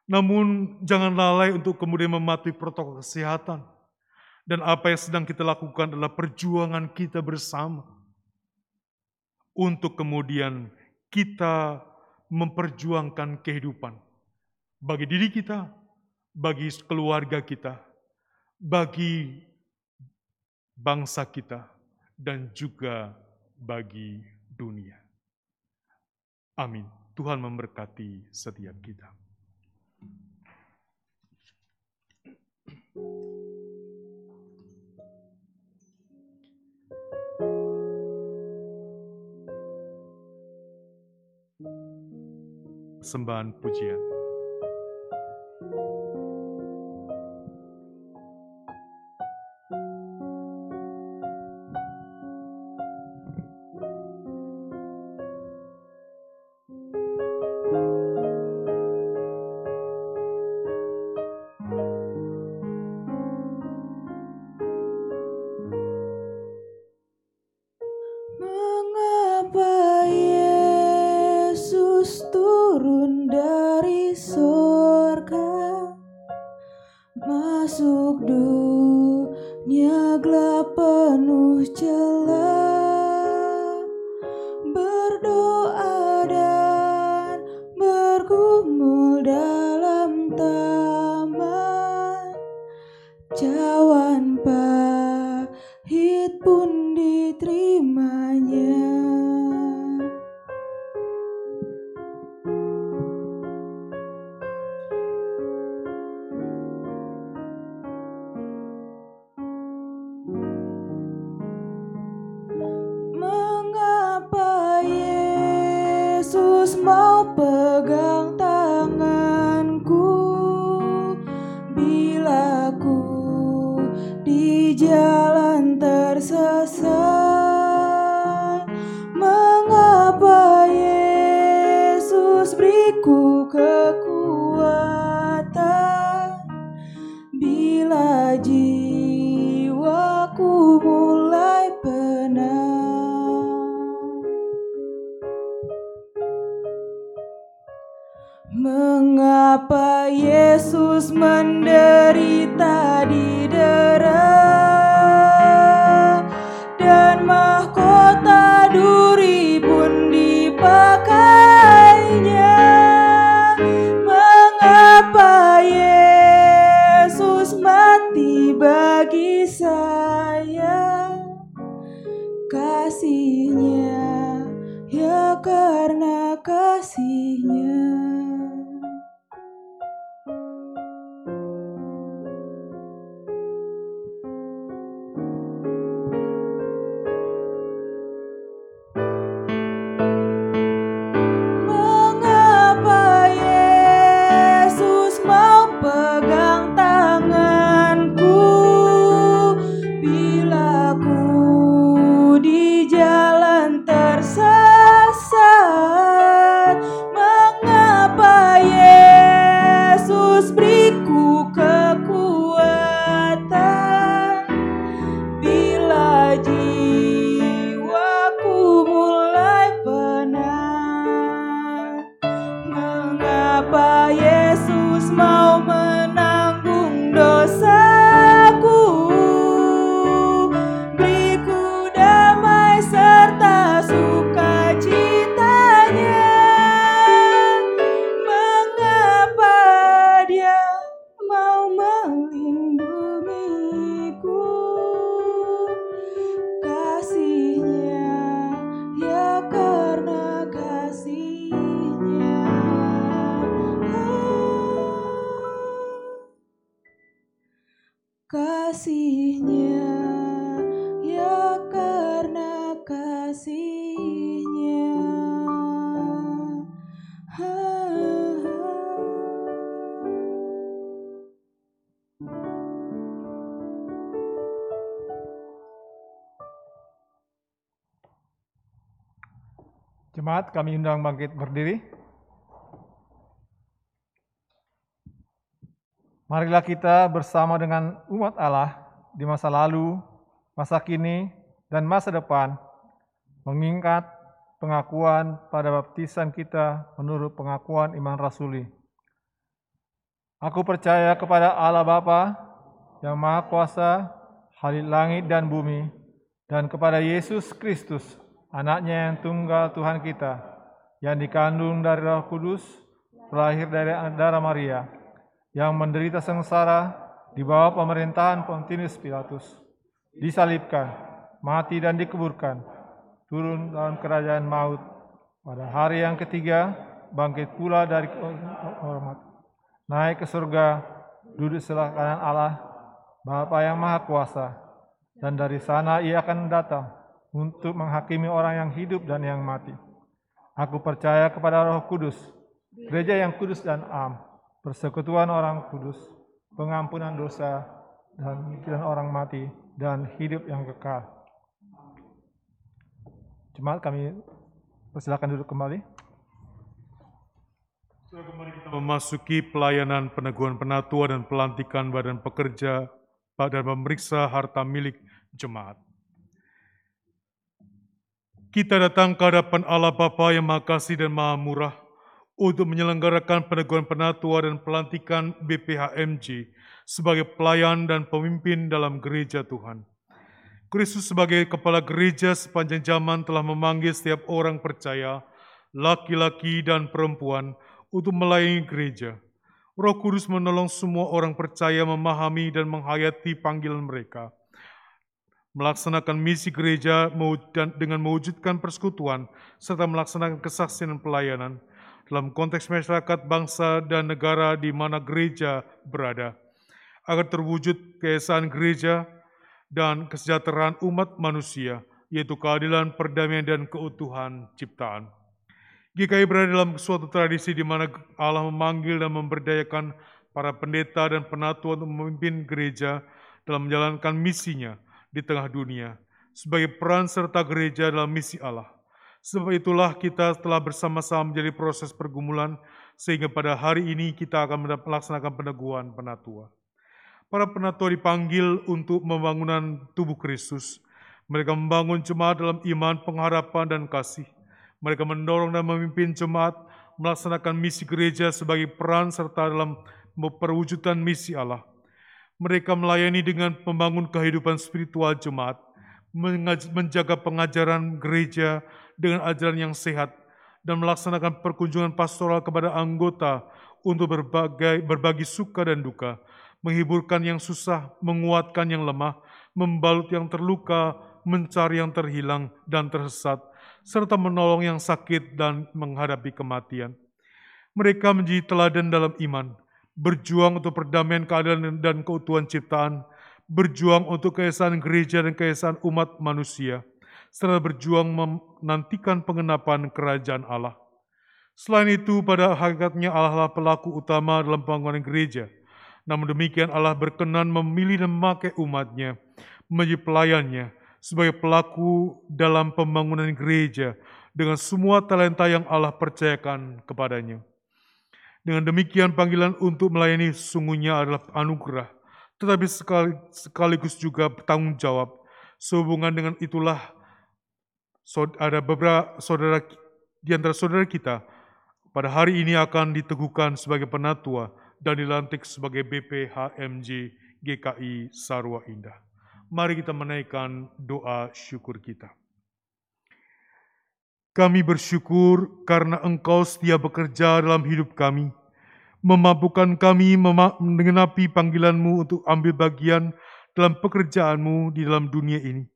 Namun jangan lalai untuk kemudian mematuhi protokol kesehatan dan apa yang sedang kita lakukan adalah perjuangan kita bersama untuk kemudian kita memperjuangkan kehidupan bagi diri kita, bagi keluarga kita, bagi bangsa kita, dan juga bagi dunia. Amin. Tuhan memberkati setiap kita. Sembahan pujian. Menderita Jemaat kami undang bangkit berdiri. Marilah kita bersama dengan umat Allah di masa lalu, masa kini, dan masa depan mengingat pengakuan pada baptisan kita menurut pengakuan iman rasuli. Aku percaya kepada Allah Bapa yang Maha Kuasa, Halik langit dan bumi, dan kepada Yesus Kristus, anaknya yang tunggal Tuhan kita, yang dikandung dari roh kudus, terlahir dari darah Maria, yang menderita sengsara di bawah pemerintahan Pontius Pilatus, disalibkan, mati dan dikuburkan, turun dalam kerajaan maut, pada hari yang ketiga bangkit pula dari hormat, naik ke surga, duduk sebelah kanan Allah, Bapa yang Maha Kuasa, dan dari sana ia akan datang untuk menghakimi orang yang hidup dan yang mati. Aku percaya kepada Roh Kudus, gereja yang kudus dan am, persekutuan orang kudus, pengampunan dosa, dan penghidupan orang mati, dan hidup yang kekal. Jemaat kami persilakan duduk kembali. Kembali kita memasuki pelayanan peneguhan penatua dan pelantikan badan pekerja dan memeriksa harta milik jemaat. Kita datang ke hadapan Allah Bapa yang Maha Kasih dan Maha Murah untuk menyelenggarakan peneguhan penatua dan pelantikan BPHMJ sebagai pelayan dan pemimpin dalam gereja Tuhan. Kristus sebagai kepala gereja sepanjang zaman telah memanggil setiap orang percaya, laki-laki dan perempuan, untuk melayani gereja. Roh Kudus menolong semua orang percaya memahami dan menghayati panggilan mereka. Melaksanakan misi gereja dengan mewujudkan persekutuan serta melaksanakan kesaksian dan pelayanan dalam konteks masyarakat, bangsa, dan negara di mana gereja berada. Agar terwujud keesaan gereja dan kesejahteraan umat manusia, yaitu keadilan, perdamaian, dan keutuhan ciptaan. GKI berada dalam suatu tradisi di mana Allah memanggil dan memberdayakan para pendeta dan penatua untuk memimpin gereja dalam menjalankan misinya di tengah dunia sebagai peran serta gereja dalam misi Allah. Sebab itulah kita telah bersama-sama menjadi proses pergumulan sehingga pada hari ini kita akan melaksanakan peneguhan penatua. Para penatua dipanggil untuk pembangunan tubuh Kristus. Mereka membangun jemaat dalam iman, pengharapan, dan kasih mereka mendorong dan memimpin jemaat melaksanakan misi gereja sebagai peran serta dalam perwujudan misi Allah. Mereka melayani dengan membangun kehidupan spiritual jemaat, menjaga pengajaran gereja dengan ajaran yang sehat, dan melaksanakan perkunjungan pastoral kepada anggota untuk berbagai, berbagi suka dan duka, menghiburkan yang susah, menguatkan yang lemah, membalut yang terluka, mencari yang terhilang dan tersesat, serta menolong yang sakit dan menghadapi kematian. Mereka menjadi teladan dalam iman, berjuang untuk perdamaian keadilan dan keutuhan ciptaan, berjuang untuk keesaan gereja dan keesaan umat manusia, serta berjuang menantikan pengenapan kerajaan Allah. Selain itu, pada hakikatnya Allah lah pelaku utama dalam pembangunan gereja. Namun demikian Allah berkenan memilih dan memakai umatnya menjadi pelayannya, sebagai pelaku dalam pembangunan gereja dengan semua talenta yang Allah percayakan kepadanya. Dengan demikian panggilan untuk melayani sungguhnya adalah anugerah, tetapi sekaligus juga tanggung jawab. Sehubungan dengan itulah ada beberapa saudara di antara saudara kita pada hari ini akan diteguhkan sebagai penatua dan dilantik sebagai BPHMJ GKI Sarwa Indah. Mari kita menaikkan doa syukur kita. Kami bersyukur karena Engkau setia bekerja dalam hidup kami, memampukan kami mengenapi panggilanmu untuk ambil bagian dalam pekerjaanmu di dalam dunia ini.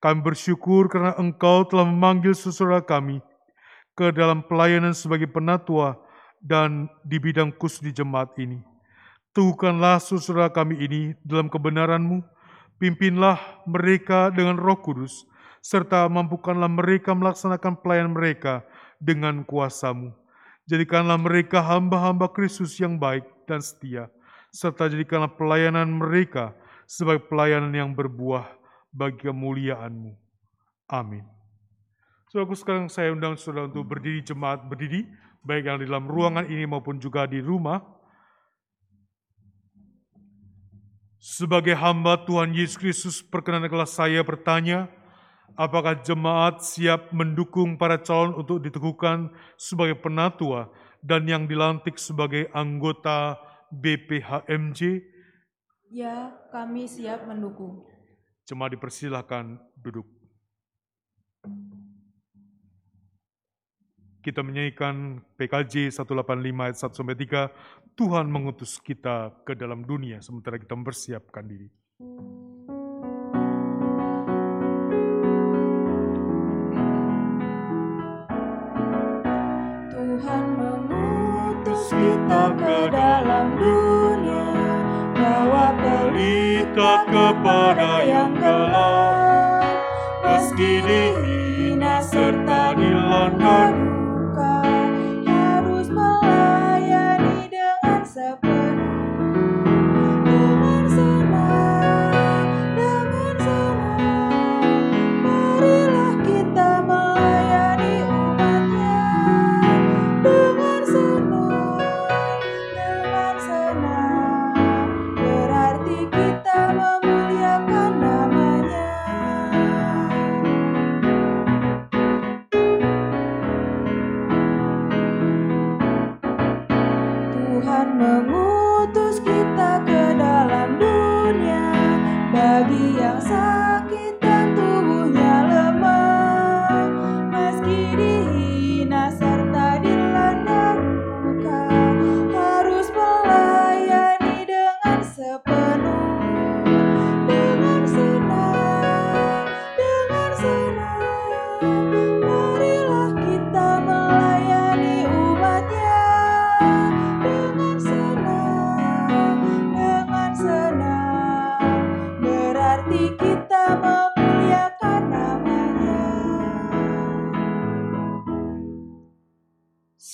Kami bersyukur karena Engkau telah memanggil saudara kami ke dalam pelayanan sebagai penatua dan di bidang khusus di jemaat ini. Tuhukanlah saudara kami ini dalam kebenaranmu, Pimpinlah mereka dengan roh kudus, serta mampukanlah mereka melaksanakan pelayanan mereka dengan kuasamu. Jadikanlah mereka hamba-hamba Kristus yang baik dan setia, serta jadikanlah pelayanan mereka sebagai pelayanan yang berbuah bagi kemuliaanmu. Amin. Saudaraku sekarang saya undang saudara untuk berdiri jemaat berdiri, baik yang di dalam ruangan ini maupun juga di rumah. Sebagai hamba Tuhan Yesus Kristus, perkenankanlah saya bertanya, apakah jemaat siap mendukung para calon untuk diteguhkan sebagai penatua dan yang dilantik sebagai anggota BPHMJ? Ya, kami siap mendukung. Jemaat dipersilahkan duduk. kita menyanyikan PKJ 185 ayat 1 sampai 3, Tuhan mengutus kita ke dalam dunia sementara kita mempersiapkan diri. Tuhan kita ke dalam dunia Bawa pelita kepada yang gelap. Meski dihina serta dilanda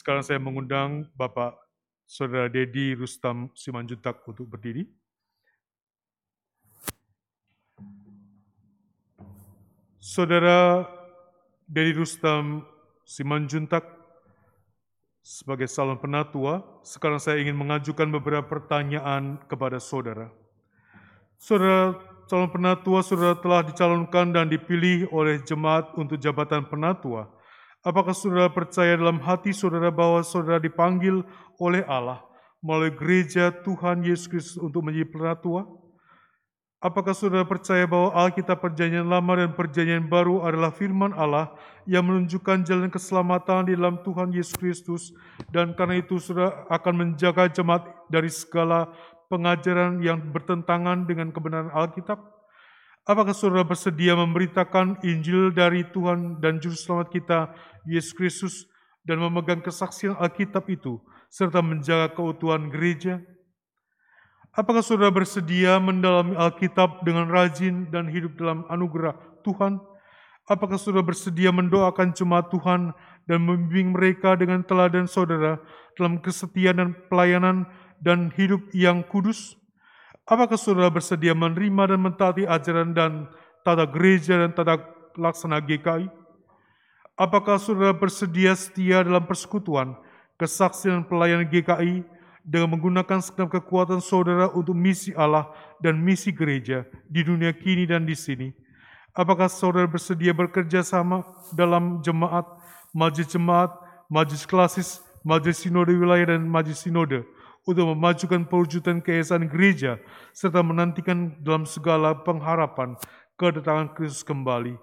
Sekarang saya mengundang Bapak Saudara Dedi Rustam Simanjuntak untuk berdiri. Saudara Dedi Rustam Simanjuntak sebagai calon penatua, sekarang saya ingin mengajukan beberapa pertanyaan kepada saudara. Saudara calon penatua, saudara telah dicalonkan dan dipilih oleh jemaat untuk jabatan penatua. Apakah saudara percaya dalam hati saudara bahwa saudara dipanggil oleh Allah melalui gereja Tuhan Yesus Kristus untuk menjadi penatua? Apakah saudara percaya bahwa Alkitab Perjanjian Lama dan Perjanjian Baru adalah firman Allah yang menunjukkan jalan keselamatan di dalam Tuhan Yesus Kristus dan karena itu saudara akan menjaga jemaat dari segala pengajaran yang bertentangan dengan kebenaran Alkitab? Apakah saudara bersedia memberitakan Injil dari Tuhan dan Juru Selamat kita, Yesus Kristus, dan memegang kesaksian Alkitab itu, serta menjaga keutuhan gereja? Apakah saudara bersedia mendalami Alkitab dengan rajin dan hidup dalam anugerah Tuhan? Apakah saudara bersedia mendoakan jemaat Tuhan dan membimbing mereka dengan teladan saudara dalam kesetiaan dan pelayanan dan hidup yang kudus? Apakah saudara bersedia menerima dan mentaati ajaran dan tata gereja dan tata laksana GKI? Apakah saudara bersedia setia dalam persekutuan, kesaksian pelayanan GKI dengan menggunakan segenap kekuatan saudara untuk misi Allah dan misi gereja di dunia kini dan di sini? Apakah saudara bersedia bekerja sama dalam jemaat, majelis jemaat, majelis klasis, majelis sinode wilayah dan majelis sinode untuk memajukan perwujudan keesaan gereja serta menantikan dalam segala pengharapan kedatangan Kristus kembali?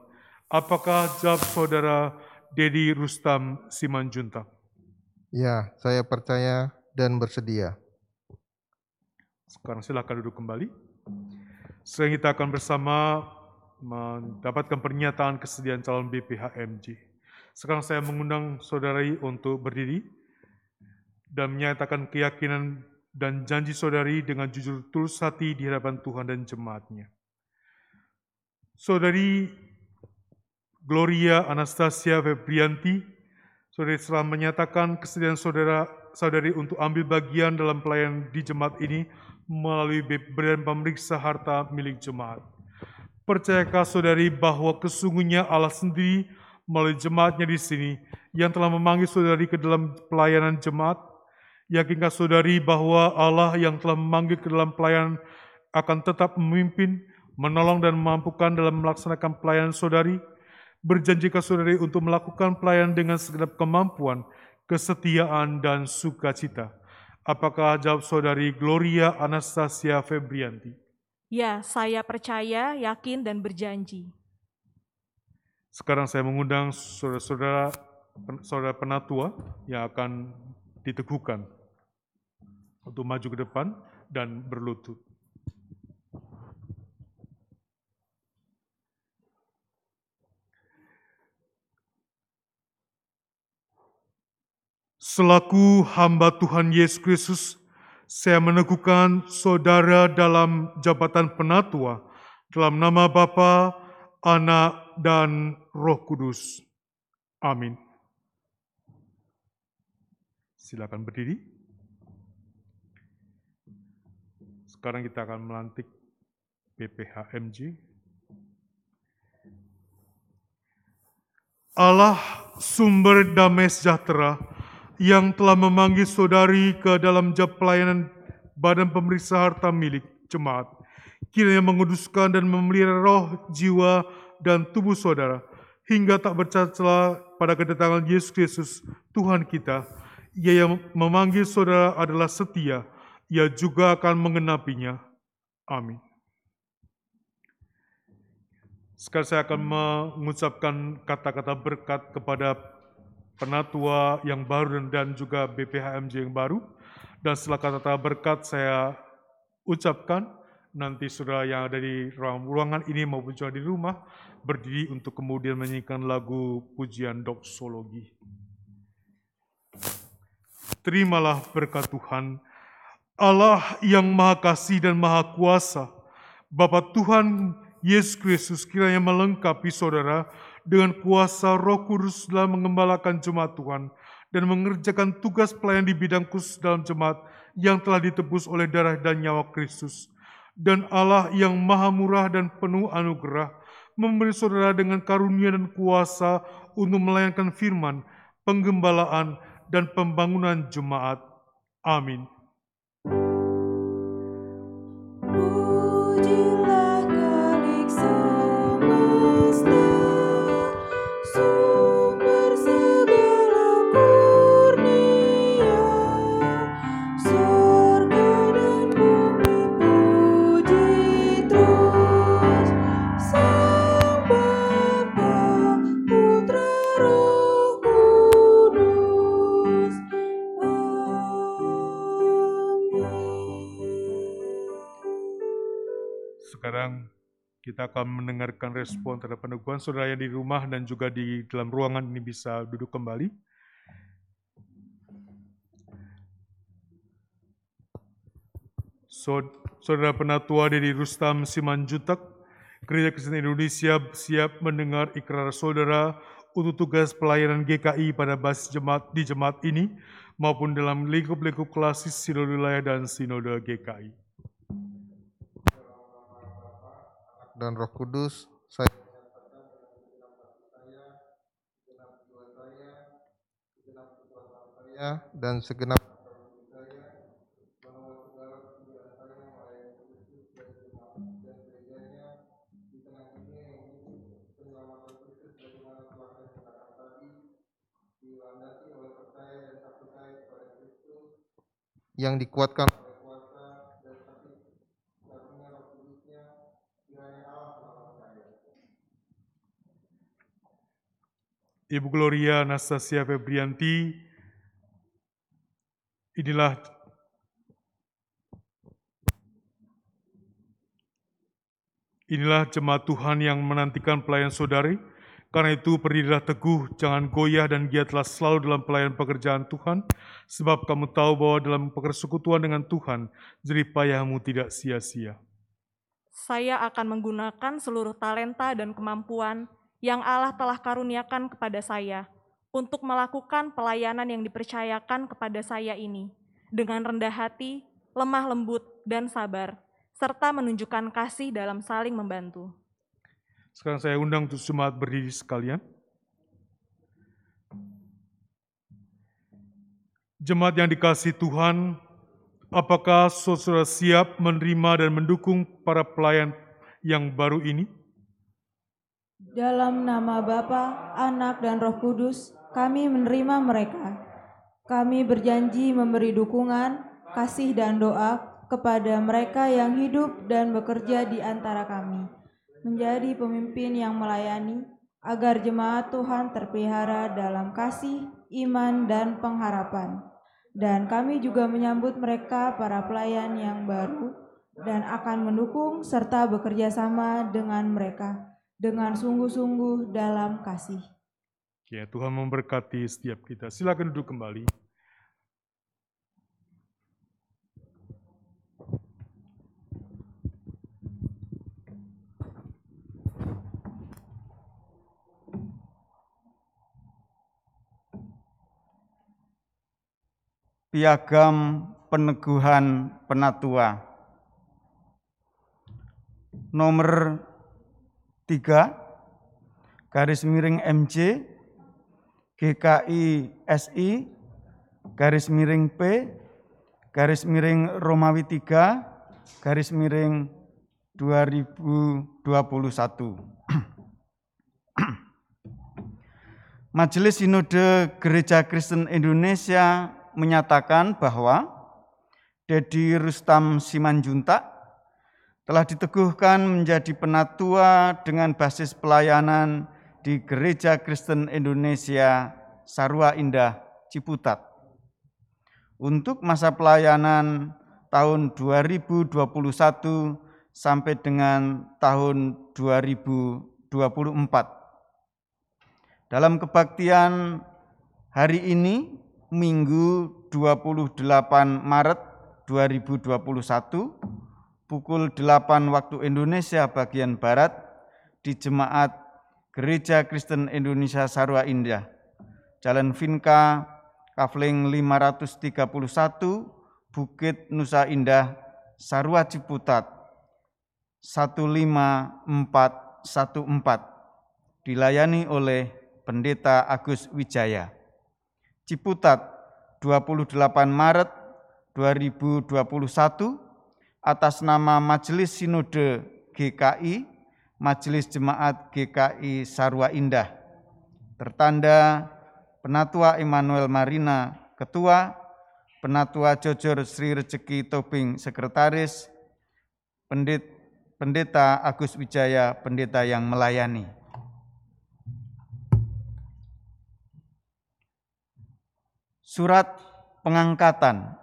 Apakah jawab saudara Dedi Rustam Simanjuntak? Ya, saya percaya dan bersedia. Sekarang silakan duduk kembali. Sekarang kita akan bersama mendapatkan pernyataan kesediaan calon BPHMJ. Sekarang saya mengundang saudari untuk berdiri dan menyatakan keyakinan dan janji saudari dengan jujur tulus hati di hadapan Tuhan dan jemaatnya. Saudari Gloria Anastasia Febrianti, saudari telah menyatakan kesediaan saudara saudari untuk ambil bagian dalam pelayanan di jemaat ini melalui badan pemeriksa harta milik jemaat. Percayakah saudari bahwa kesungguhnya Allah sendiri melalui jemaatnya di sini yang telah memanggil saudari ke dalam pelayanan jemaat? Yakinkah saudari bahwa Allah yang telah memanggil ke dalam pelayanan akan tetap memimpin, menolong dan memampukan dalam melaksanakan pelayanan saudari? Berjanjikah saudari untuk melakukan pelayanan dengan segenap kemampuan, kesetiaan, dan sukacita? Apakah jawab saudari Gloria Anastasia Febrianti? Ya, saya percaya, yakin, dan berjanji. Sekarang saya mengundang saudara-saudara pen- saudara penatua yang akan diteguhkan untuk maju ke depan dan berlutut. Selaku hamba Tuhan Yesus Kristus, saya meneguhkan saudara dalam jabatan penatua dalam nama Bapa, Anak, dan Roh Kudus. Amin. Silakan berdiri. Sekarang kita akan melantik BPHMJ. Allah sumber damai sejahtera yang telah memanggil saudari ke dalam jab pelayanan badan pemeriksa harta milik jemaat. Kiranya menguduskan dan memelihara roh, jiwa, dan tubuh saudara hingga tak bercela pada kedatangan Yesus Kristus Tuhan kita. Ia yang memanggil saudara adalah setia, ia juga akan mengenapinya. Amin. Sekarang saya akan mengucapkan kata-kata berkat kepada penatua yang baru dan, juga BPHMJ yang baru. Dan setelah kata-kata berkat saya ucapkan, nanti saudara yang ada di ruang- ruangan ini maupun juga di rumah berdiri untuk kemudian menyanyikan lagu pujian doksologi. Terimalah berkat Tuhan, Allah yang Maha Kasih dan Maha Kuasa, Bapa Tuhan Yesus Kristus kiranya melengkapi saudara dengan kuasa roh kudus dalam mengembalakan jemaat Tuhan dan mengerjakan tugas pelayan di bidang khusus dalam jemaat yang telah ditebus oleh darah dan nyawa Kristus. Dan Allah yang maha murah dan penuh anugerah memberi saudara dengan karunia dan kuasa untuk melayankan firman, penggembalaan, dan pembangunan jemaat. Amin. Kita akan mendengarkan respon terhadap peneguhan saudara yang di rumah dan juga di dalam ruangan ini bisa duduk kembali. Saud- Saudara Penatua dari Rustam Simanjutak, Gereja Kristen Indonesia siap mendengar ikrar saudara untuk tugas pelayanan GKI pada basis jemaat di jemaat ini maupun dalam lingkup-lingkup klasis Sinode Wilayah dan Sinode GKI. Dan Roh Kudus, saya dan segenap yang dikuatkan Ibu Gloria Anastasia Febrianti, inilah inilah jemaat Tuhan yang menantikan pelayan saudari. Karena itu berdirilah teguh, jangan goyah dan giatlah selalu dalam pelayan pekerjaan Tuhan, sebab kamu tahu bahwa dalam persekutuan dengan Tuhan, jerih payahmu tidak sia-sia. Saya akan menggunakan seluruh talenta dan kemampuan yang Allah telah karuniakan kepada saya untuk melakukan pelayanan yang dipercayakan kepada saya ini dengan rendah hati, lemah lembut, dan sabar, serta menunjukkan kasih dalam saling membantu. Sekarang saya undang untuk jemaat berdiri sekalian. Jemaat yang dikasih Tuhan, apakah saudara siap menerima dan mendukung para pelayan yang baru ini? Dalam nama Bapa, Anak, dan Roh Kudus, kami menerima mereka. Kami berjanji memberi dukungan, kasih, dan doa kepada mereka yang hidup dan bekerja di antara kami, menjadi pemimpin yang melayani, agar jemaat Tuhan terpelihara dalam kasih, iman, dan pengharapan. Dan kami juga menyambut mereka para pelayan yang baru dan akan mendukung serta bekerja sama dengan mereka dengan sungguh-sungguh dalam kasih. Ya, Tuhan memberkati setiap kita. Silakan duduk kembali. piagam peneguhan penatua. Nomor 3, garis miring MJ, GKI SI, garis miring P, garis miring Romawi 3, garis miring 2021. <clears throat> Majelis Sinode Gereja Kristen Indonesia menyatakan bahwa Dedi Rustam Simanjuntak telah diteguhkan menjadi penatua dengan basis pelayanan di Gereja Kristen Indonesia Sarua Indah Ciputat. Untuk masa pelayanan tahun 2021 sampai dengan tahun 2024. Dalam kebaktian hari ini Minggu 28 Maret 2021 pukul 8 waktu Indonesia bagian Barat di Jemaat Gereja Kristen Indonesia Sarwa Indah, Jalan Vinka, Kafling 531, Bukit Nusa Indah, Sarwa Ciputat, 15414, dilayani oleh Pendeta Agus Wijaya. Ciputat 28 Maret 2021 atas nama Majelis Sinode GKI, Majelis Jemaat GKI Sarwa Indah. Tertanda Penatua Immanuel Marina, Ketua, Penatua Jojor Sri Rezeki Tobing, Sekretaris, Pendeta Agus Wijaya, Pendeta yang melayani. Surat pengangkatan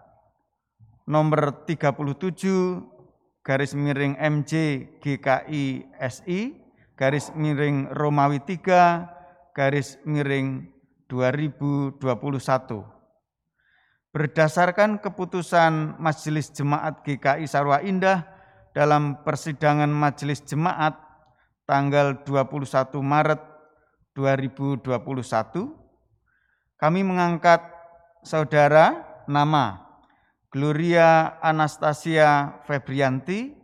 nomor 37 garis miring MJ GKI SI garis miring Romawi 3 garis miring 2021. Berdasarkan keputusan Majelis Jemaat GKI Sarwa Indah dalam persidangan Majelis Jemaat tanggal 21 Maret 2021, kami mengangkat saudara nama Gloria Anastasia Febrianti,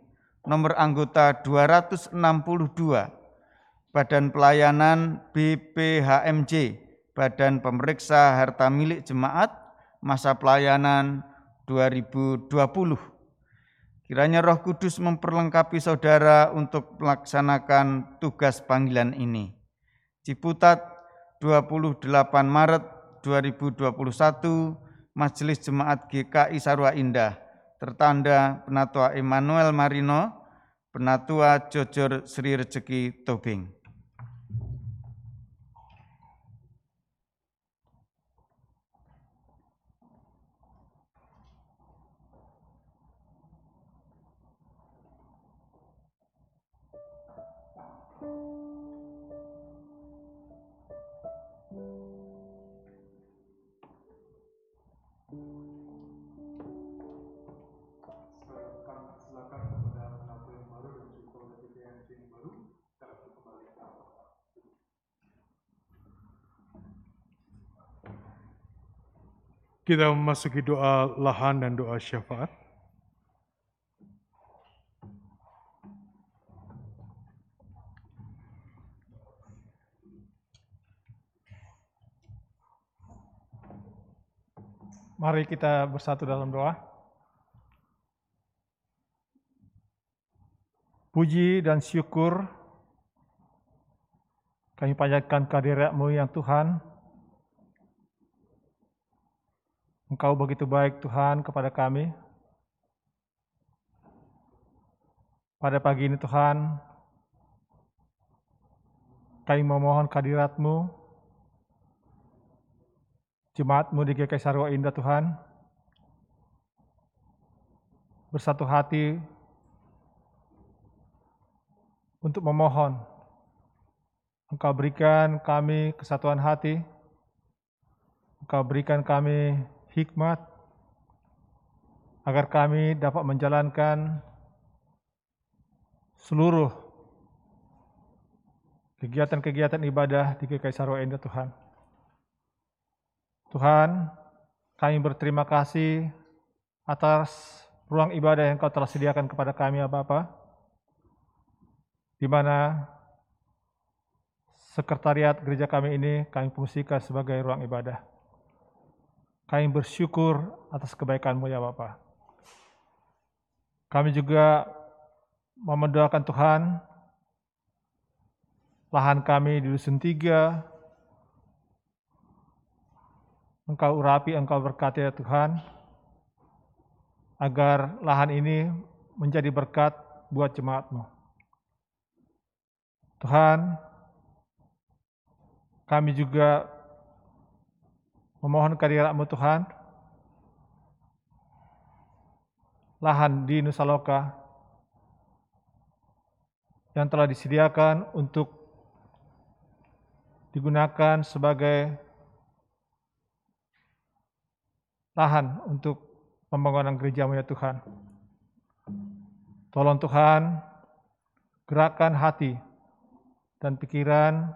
nomor anggota 262, Badan Pelayanan BPHMJ, Badan Pemeriksa Harta Milik Jemaat, masa pelayanan 2020. Kiranya Roh Kudus memperlengkapi saudara untuk melaksanakan tugas panggilan ini. Ciputat 28 Maret 2021 Majelis Jemaat GKI Sarwa Indah tertanda Penatua Emmanuel Marino, Penatua Jojor Sri Rezeki Tobing. Kita memasuki doa lahan dan doa syafaat. Mari kita bersatu dalam doa. Puji dan syukur kami panjatkan kehadiratmu yang Tuhan. Engkau begitu baik Tuhan kepada kami. Pada pagi ini Tuhan, kami memohon kehadirat-Mu, di GKI Sarwa Indah Tuhan, bersatu hati untuk memohon. Engkau berikan kami kesatuan hati, Engkau berikan kami hikmat, agar kami dapat menjalankan seluruh kegiatan-kegiatan ibadah di Sarwa Indah Tuhan. Tuhan, kami berterima kasih atas ruang ibadah yang Kau telah sediakan kepada kami ya Bapa, di mana sekretariat gereja kami ini kami fungsikan sebagai ruang ibadah. Kami bersyukur atas kebaikan-Mu ya Bapa. Kami juga mendoakan Tuhan, lahan kami di Dusun Tiga, Engkau urapi, Engkau berkati ya Tuhan, agar lahan ini menjadi berkat buat jemaat-Mu. Tuhan, kami juga memohon kehadirat-Mu Tuhan, lahan di Nusa Loka yang telah disediakan untuk digunakan sebagai lahan untuk pembangunan gereja ya Tuhan. Tolong Tuhan, gerakan hati dan pikiran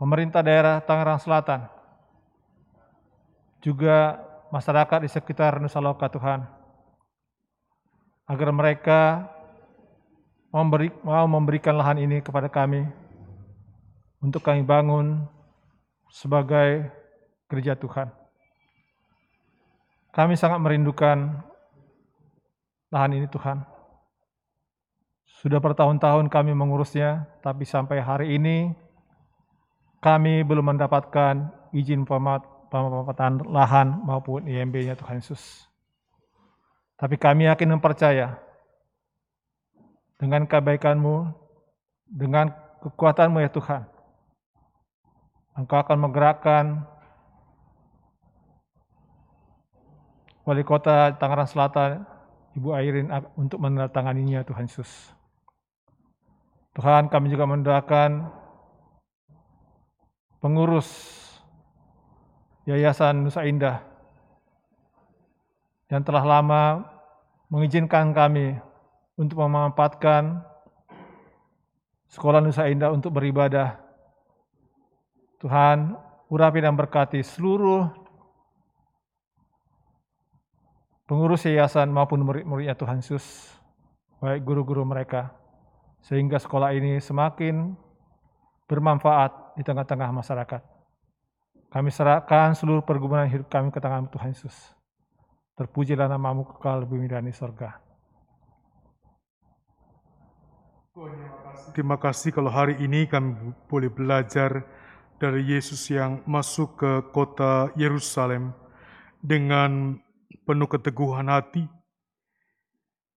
pemerintah daerah Tangerang Selatan, juga masyarakat di sekitar Nusa Loka Tuhan, agar mereka memberi, mau memberikan lahan ini kepada kami untuk kami bangun sebagai gereja Tuhan. Kami sangat merindukan lahan ini Tuhan. Sudah bertahun-tahun kami mengurusnya, tapi sampai hari ini kami belum mendapatkan izin pemanfaatan lahan maupun IMB-nya Tuhan Yesus. Tapi kami yakin dan percaya dengan kebaikan-Mu, dengan kekuatan-Mu ya Tuhan, Engkau akan menggerakkan Wali Kota Tangerang Selatan, Ibu Airin untuk menandatanganinya Tuhan Yesus. Tuhan kami juga mendoakan pengurus Yayasan Nusa Indah yang telah lama mengizinkan kami untuk memanfaatkan Sekolah Nusa Indah untuk beribadah. Tuhan, urapi dan berkati seluruh pengurus yayasan maupun murid-muridnya Tuhan Yesus, baik guru-guru mereka, sehingga sekolah ini semakin bermanfaat di tengah-tengah masyarakat. Kami serahkan seluruh pergumulan hidup kami ke tangan Tuhan Yesus. Terpujilah namamu kekal bumi dan di sorga. Terima kasih kalau hari ini kami boleh belajar dari Yesus yang masuk ke kota Yerusalem dengan penuh keteguhan hati.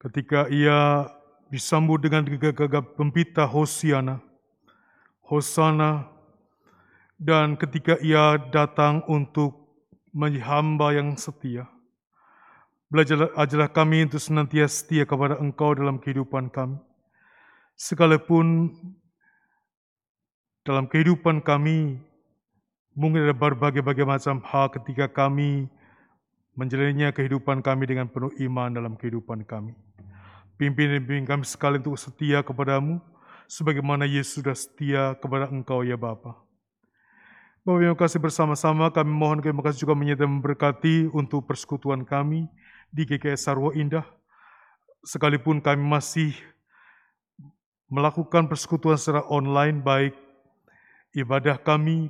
Ketika ia disambut dengan gegap pembita Hosiana. Hosana. Dan ketika ia datang untuk menjadi hamba yang setia. Belajarlah ajarlah kami untuk senantiasa setia kepada engkau dalam kehidupan kami. Sekalipun dalam kehidupan kami, mungkin ada berbagai-bagai macam hal ketika kami menjalaninya kehidupan kami dengan penuh iman dalam kehidupan kami. Pimpin dan bimbing kami sekali untuk setia kepadamu, sebagaimana Yesus sudah setia kepada engkau ya Bapa. Bapak yang kasih bersama-sama kami mohon terima kasih juga menyertai memberkati untuk persekutuan kami di GKS Sarwa Indah. Sekalipun kami masih melakukan persekutuan secara online baik ibadah kami,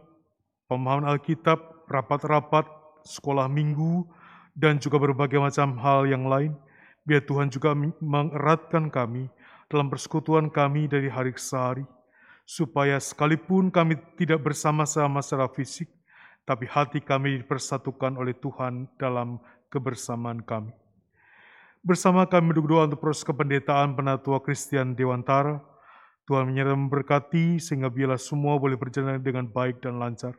pemahaman Alkitab, rapat-rapat, sekolah minggu, dan juga berbagai macam hal yang lain. Biar Tuhan juga mengeratkan kami dalam persekutuan kami dari hari ke hari, supaya sekalipun kami tidak bersama-sama secara fisik, tapi hati kami dipersatukan oleh Tuhan dalam kebersamaan kami. Bersama kami berdoa untuk proses kependetaan Penatua Kristian Dewantara, Tuhan menyertai memberkati sehingga biarlah semua boleh berjalan dengan baik dan lancar.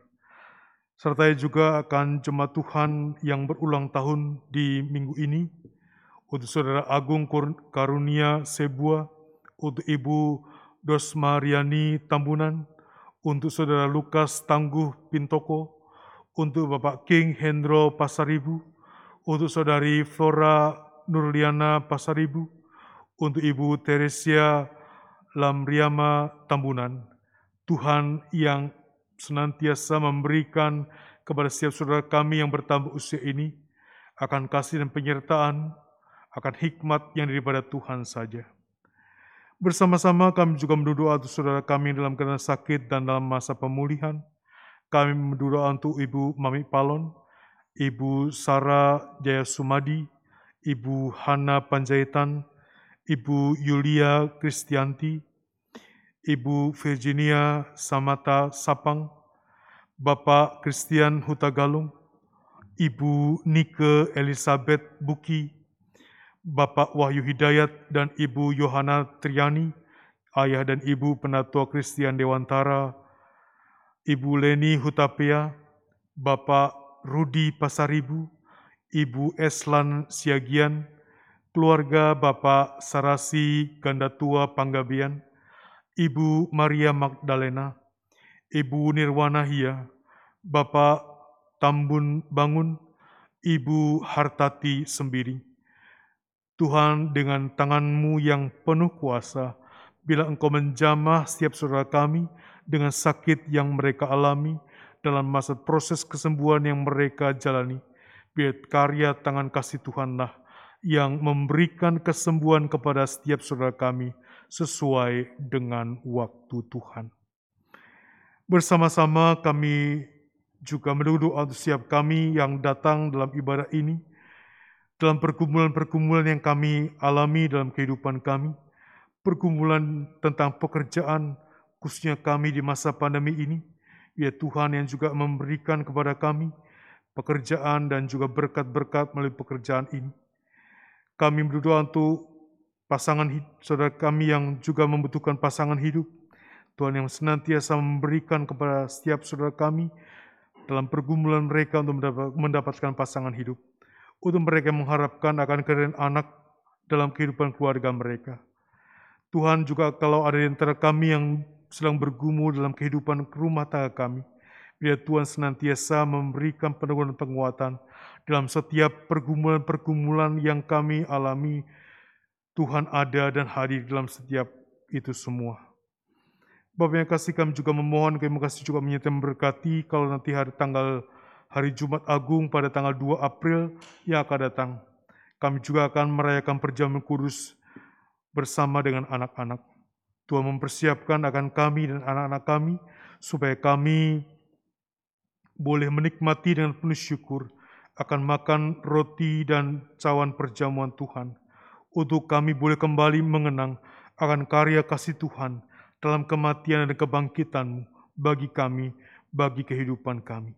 Sertai juga akan jemaat Tuhan yang berulang tahun di minggu ini, untuk Saudara Agung Karunia Sebua, untuk Ibu Dosmariani Tambunan, untuk Saudara Lukas Tangguh Pintoko, untuk Bapak King Hendro Pasaribu, untuk Saudari Flora Nurliana Pasaribu, untuk Ibu Teresia Lamriama Tambunan. Tuhan yang senantiasa memberikan kepada setiap saudara kami yang bertambah usia ini akan kasih dan penyertaan, akan hikmat yang daripada Tuhan saja. Bersama-sama kami juga mendoa untuk saudara kami dalam keadaan sakit dan dalam masa pemulihan. Kami mendoa untuk Ibu Mami Palon, Ibu Sarah Jaya Sumadi, Ibu Hana Panjaitan, Ibu Yulia Kristianti, Ibu Virginia Samata Sapang, Bapak Christian Hutagalung, Ibu Nike Elizabeth Buki, Bapak Wahyu Hidayat dan Ibu Yohana Triani, Ayah dan Ibu Penatua Christian Dewantara, Ibu Leni Hutapea, Bapak Rudi Pasaribu, Ibu Eslan Siagian, keluarga Bapak Sarasi Gandatua Panggabian, Ibu Maria Magdalena, Ibu Nirwana Hia, Bapak Tambun Bangun, Ibu Hartati Sembiri. Tuhan dengan tanganmu yang penuh kuasa, bila engkau menjamah setiap saudara kami dengan sakit yang mereka alami dalam masa proses kesembuhan yang mereka jalani, biar karya tangan kasih Tuhanlah yang memberikan kesembuhan kepada setiap saudara kami sesuai dengan waktu Tuhan. Bersama-sama kami juga mendoa untuk setiap kami yang datang dalam ibadah ini, dalam pergumulan-pergumulan yang kami alami dalam kehidupan kami, pergumulan tentang pekerjaan, khususnya kami di masa pandemi ini, ya Tuhan yang juga memberikan kepada kami pekerjaan dan juga berkat-berkat melalui pekerjaan ini. Kami berdoa untuk pasangan hid- saudara kami yang juga membutuhkan pasangan hidup. Tuhan yang senantiasa memberikan kepada setiap saudara kami dalam pergumulan mereka untuk mendapat- mendapatkan pasangan hidup. Untuk mereka mengharapkan akan kehadiran anak dalam kehidupan keluarga mereka. Tuhan juga kalau ada di antara kami yang sedang bergumul dalam kehidupan rumah tangga kami, biar Tuhan senantiasa memberikan peneguhan penguatan dalam setiap pergumulan-pergumulan yang kami alami. Tuhan ada dan hadir dalam setiap itu semua. Bapak yang kasih kami juga memohon, kami kasih juga menyertai memberkati kalau nanti hari tanggal hari Jumat Agung pada tanggal 2 April yang akan datang. Kami juga akan merayakan perjamuan kudus bersama dengan anak-anak. Tuhan mempersiapkan akan kami dan anak-anak kami supaya kami boleh menikmati dengan penuh syukur akan makan roti dan cawan perjamuan Tuhan. Untuk kami boleh kembali mengenang akan karya kasih Tuhan dalam kematian dan kebangkitan bagi kami, bagi kehidupan kami.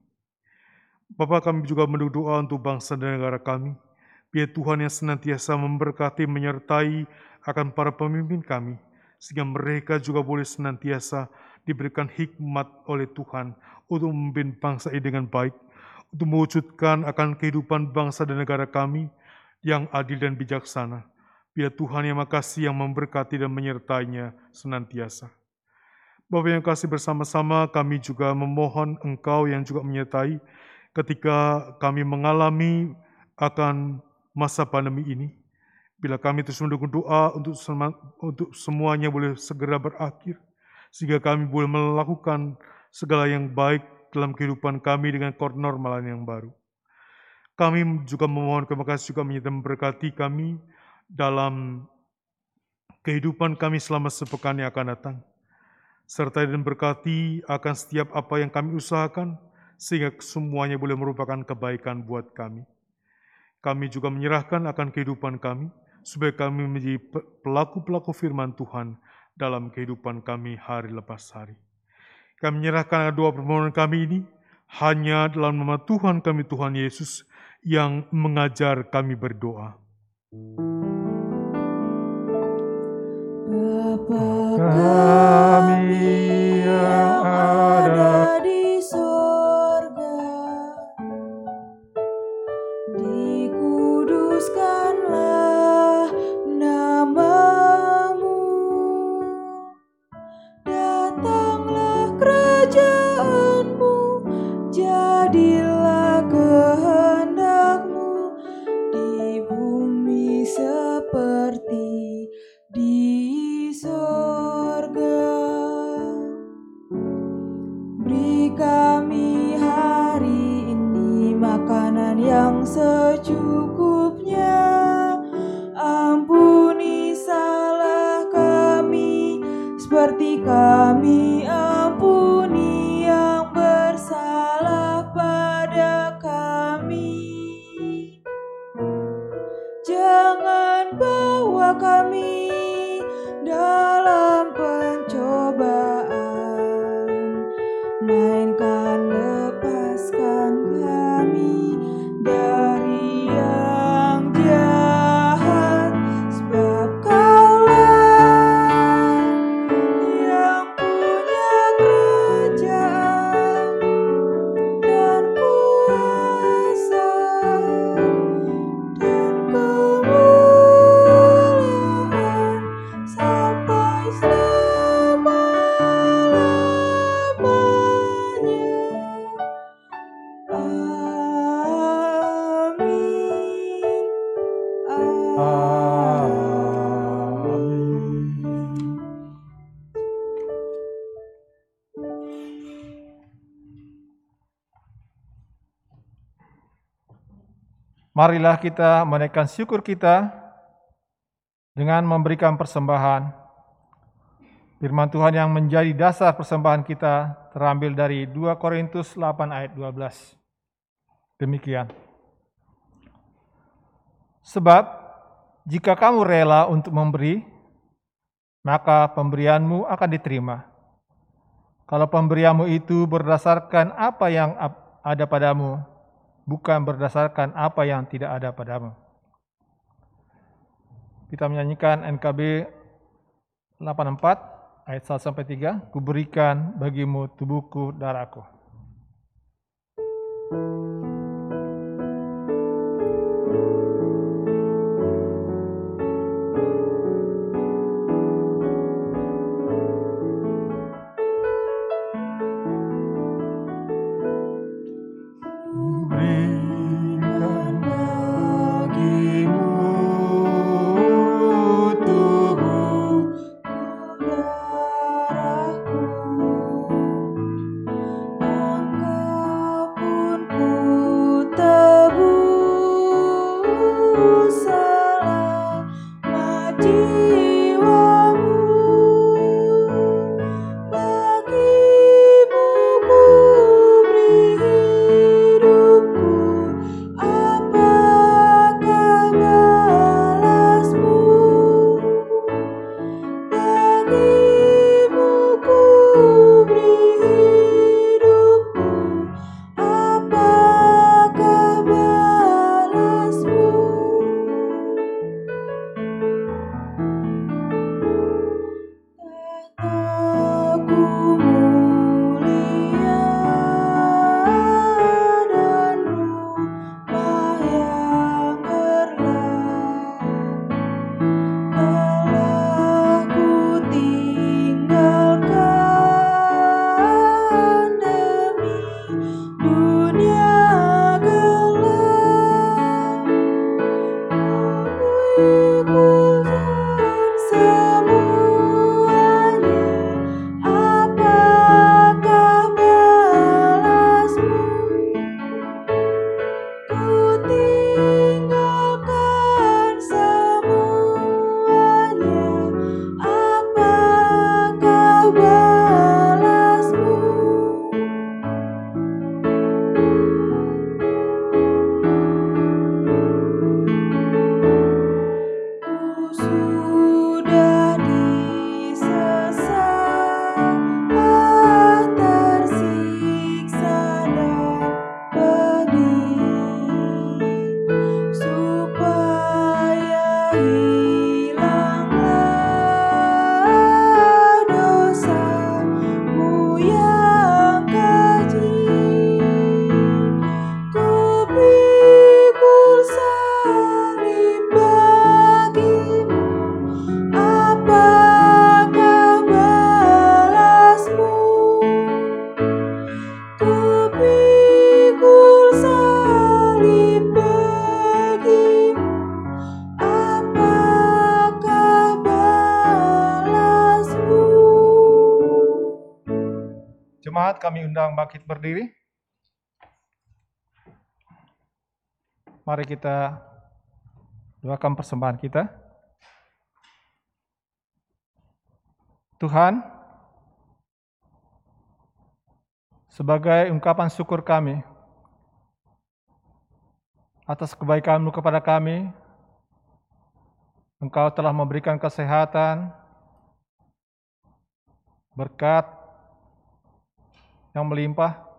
Bapak kami juga berdoa untuk bangsa dan negara kami. Biar Tuhan yang senantiasa memberkati, menyertai akan para pemimpin kami, sehingga mereka juga boleh senantiasa diberikan hikmat oleh Tuhan untuk memimpin bangsa ini dengan baik, untuk mewujudkan akan kehidupan bangsa dan negara kami yang adil dan bijaksana. Biar Tuhan yang makasih yang memberkati dan menyertainya senantiasa. Bapak yang kasih bersama-sama kami juga memohon engkau yang juga menyertai ketika kami mengalami akan masa pandemi ini. Bila kami terus mendukung doa untuk, sema- untuk semuanya boleh segera berakhir. Sehingga kami boleh melakukan segala yang baik dalam kehidupan kami dengan kenormalan yang baru. Kami juga memohon terima kasih juga menyertai memberkati kami dalam kehidupan kami selama sepekan yang akan datang. Serta dan berkati akan setiap apa yang kami usahakan, sehingga semuanya boleh merupakan kebaikan buat kami. Kami juga menyerahkan akan kehidupan kami, supaya kami menjadi pe- pelaku-pelaku firman Tuhan dalam kehidupan kami hari lepas hari. Kami menyerahkan doa permohonan kami ini hanya dalam nama Tuhan kami, Tuhan Yesus, yang mengajar kami berdoa. Bapa datanglah Marilah kita menaikkan syukur kita dengan memberikan persembahan. Firman Tuhan yang menjadi dasar persembahan kita terambil dari 2 Korintus 8 ayat 12. Demikian. Sebab jika kamu rela untuk memberi, maka pemberianmu akan diterima. Kalau pemberianmu itu berdasarkan apa yang ada padamu, bukan berdasarkan apa yang tidak ada padamu. Kita menyanyikan NKB 84 ayat 1 sampai 3, kuberikan bagimu tubuhku darahku. Kuberikan berdiri. Mari kita doakan persembahan kita. Tuhan, sebagai ungkapan syukur kami atas kebaikan-Mu kepada kami, Engkau telah memberikan kesehatan, berkat yang melimpah.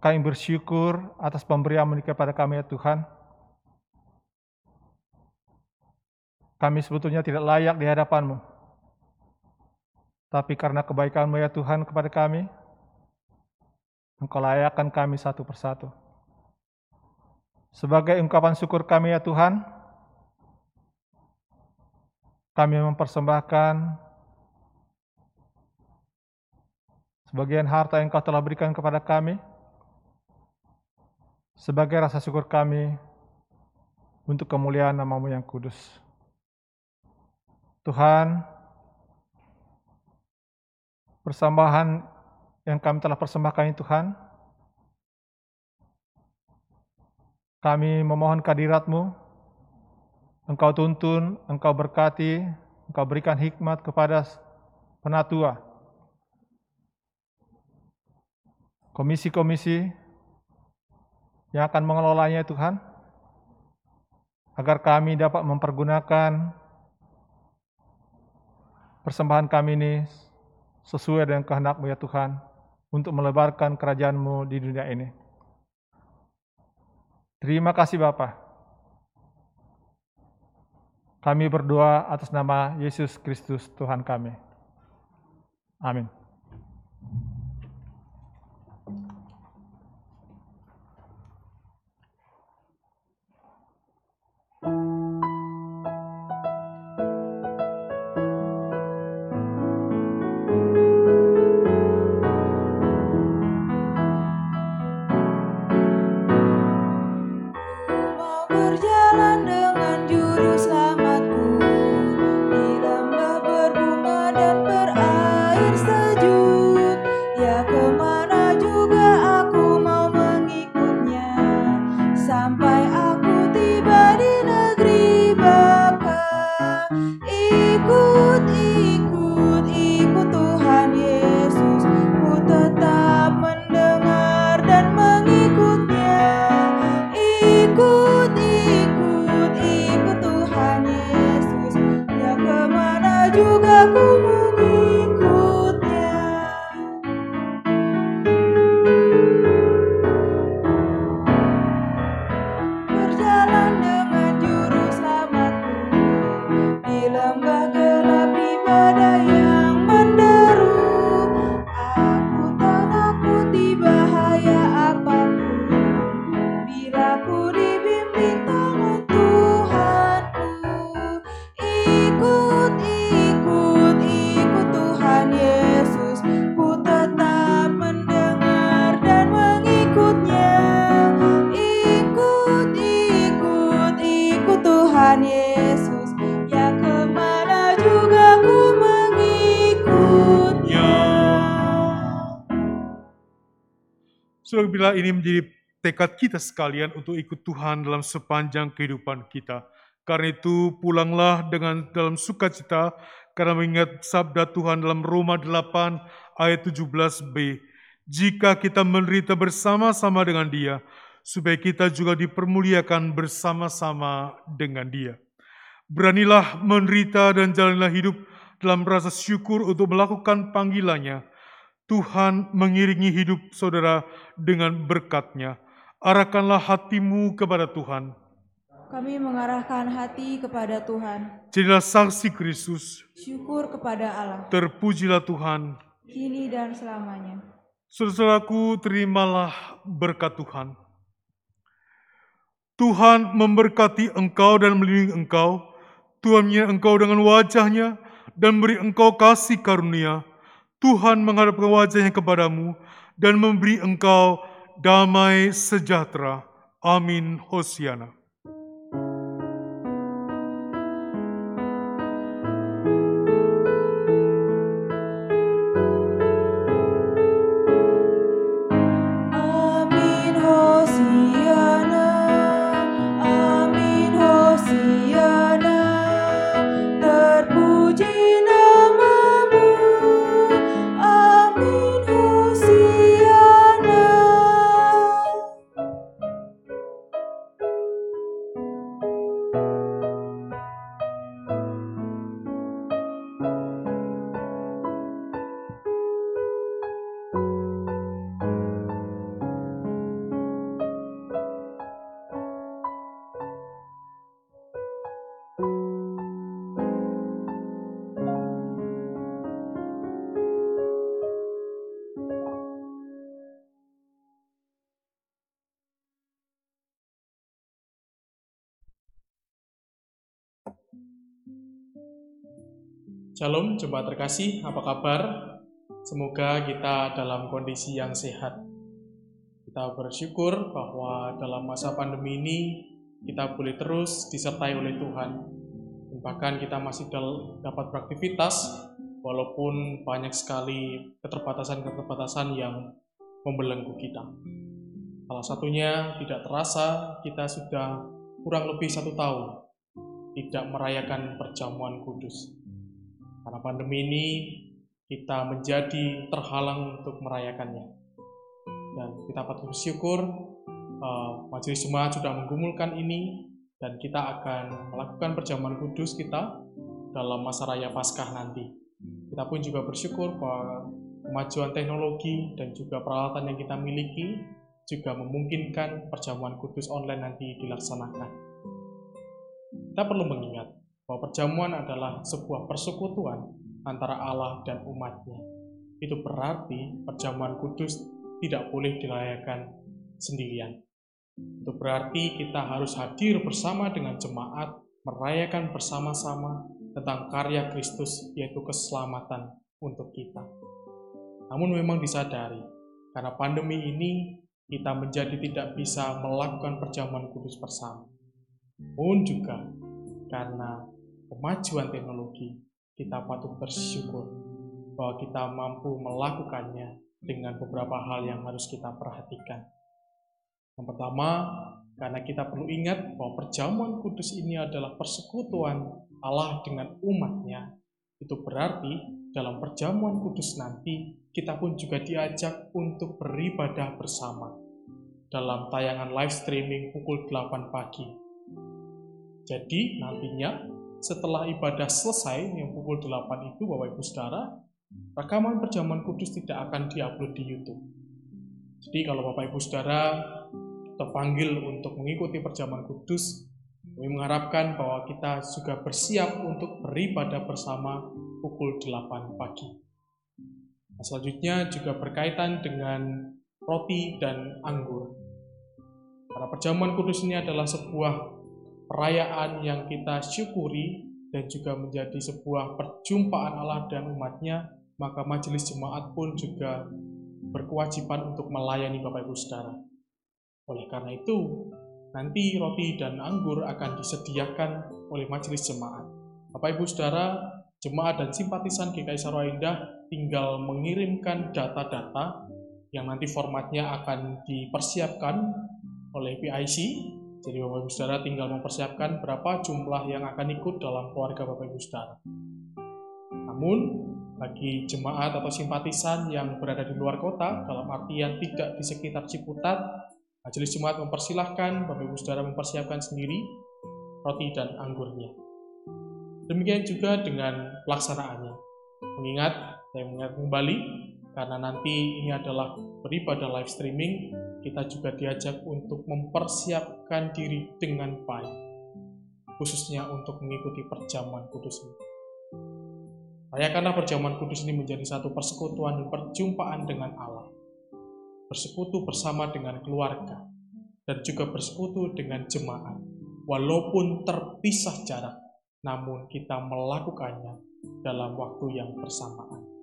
Kami bersyukur atas pemberian-Mu kepada kami ya Tuhan. Kami sebetulnya tidak layak di hadapan-Mu. Tapi karena kebaikan-Mu ya Tuhan kepada kami, Engkau layakkan kami satu persatu. Sebagai ungkapan syukur kami ya Tuhan, kami mempersembahkan sebagian harta yang Kau telah berikan kepada kami, sebagai rasa syukur kami untuk kemuliaan namamu yang kudus. Tuhan, persembahan yang kami telah persembahkan ini Tuhan, kami memohon kehadirat-Mu, Engkau tuntun, Engkau berkati, Engkau berikan hikmat kepada penatua, komisi-komisi yang akan mengelolanya Tuhan, agar kami dapat mempergunakan persembahan kami ini sesuai dengan kehendak-Mu ya Tuhan, untuk melebarkan kerajaan-Mu di dunia ini. Terima kasih Bapa. Kami berdoa atas nama Yesus Kristus Tuhan kami. Amin. Ini menjadi tekad kita sekalian untuk ikut Tuhan dalam sepanjang kehidupan kita. Karena itu pulanglah dengan dalam sukacita karena mengingat sabda Tuhan dalam Roma 8 ayat 17b. Jika kita menderita bersama-sama dengan dia, supaya kita juga dipermuliakan bersama-sama dengan dia. Beranilah menderita dan jalanilah hidup dalam rasa syukur untuk melakukan panggilannya. Tuhan mengiringi hidup saudara dengan berkatnya. Arahkanlah hatimu kepada Tuhan. Kami mengarahkan hati kepada Tuhan Jadilah saksi Kristus. Syukur kepada Allah Terpujilah Tuhan. Kini dan selamanya Saudaraku, terimalah berkat Tuhan. Tuhan memberkati engkau dan melindungi engkau. Tuhan menyertai engkau dengan wajahnya dan beri engkau kasih karunia. Tuhan menghadapkan wajahnya kepadamu dan memberi engkau damai sejahtera. Amin. Hosiana. Shalom, jemaat terkasih, apa kabar? Semoga kita dalam kondisi yang sehat. Kita bersyukur bahwa dalam masa pandemi ini kita boleh terus disertai oleh Tuhan. Dan bahkan kita masih dapat beraktivitas walaupun banyak sekali keterbatasan-keterbatasan yang membelenggu kita. Salah satunya tidak terasa kita sudah kurang lebih satu tahun tidak merayakan perjamuan kudus. Karena pandemi ini kita menjadi terhalang untuk merayakannya. Dan kita patut bersyukur uh, majelis jemaat sudah menggumulkan ini dan kita akan melakukan perjamuan kudus kita dalam masa raya Paskah nanti. Kita pun juga bersyukur bahwa kemajuan teknologi dan juga peralatan yang kita miliki juga memungkinkan perjamuan kudus online nanti dilaksanakan. Kita perlu mengingat bahwa perjamuan adalah sebuah persekutuan antara Allah dan umatnya. Itu berarti perjamuan kudus tidak boleh dirayakan sendirian. Itu berarti kita harus hadir bersama dengan jemaat, merayakan bersama-sama tentang karya Kristus, yaitu keselamatan untuk kita. Namun memang disadari, karena pandemi ini kita menjadi tidak bisa melakukan perjamuan kudus bersama. Pun juga karena kemajuan teknologi, kita patut bersyukur bahwa kita mampu melakukannya dengan beberapa hal yang harus kita perhatikan. Yang pertama, karena kita perlu ingat bahwa perjamuan kudus ini adalah persekutuan Allah dengan umatnya. Itu berarti dalam perjamuan kudus nanti, kita pun juga diajak untuk beribadah bersama dalam tayangan live streaming pukul 8 pagi. Jadi nantinya setelah ibadah selesai yang pukul 8 itu Bapak Ibu Saudara, rekaman perjamuan kudus tidak akan diupload di YouTube. Jadi kalau Bapak Ibu Saudara terpanggil untuk mengikuti perjamuan kudus, kami mengharapkan bahwa kita juga bersiap untuk beribadah bersama pukul 8 pagi. Nah, selanjutnya juga berkaitan dengan roti dan anggur. Karena perjamuan kudus ini adalah sebuah perayaan yang kita syukuri dan juga menjadi sebuah perjumpaan Allah dan umatnya, maka majelis jemaat pun juga berkewajiban untuk melayani Bapak Ibu Saudara. Oleh karena itu, nanti roti dan anggur akan disediakan oleh majelis jemaat. Bapak Ibu Saudara, jemaat dan simpatisan GKI Sarwa Indah tinggal mengirimkan data-data yang nanti formatnya akan dipersiapkan oleh PIC jadi Bapak Ibu Saudara tinggal mempersiapkan berapa jumlah yang akan ikut dalam keluarga Bapak Ibu Saudara. Namun, bagi jemaat atau simpatisan yang berada di luar kota, dalam artian tidak di sekitar Ciputat, Majelis Jemaat mempersilahkan Bapak Ibu Saudara mempersiapkan sendiri roti dan anggurnya. Demikian juga dengan pelaksanaannya. Mengingat, saya mengingat kembali, karena nanti ini adalah beribadah live streaming, kita juga diajak untuk mempersiapkan diri dengan baik, khususnya untuk mengikuti perjamuan kudus ini. Rayakanlah perjamuan kudus ini menjadi satu persekutuan dan perjumpaan dengan Allah. Bersekutu bersama dengan keluarga, dan juga bersekutu dengan jemaat. Walaupun terpisah jarak, namun kita melakukannya dalam waktu yang bersamaan.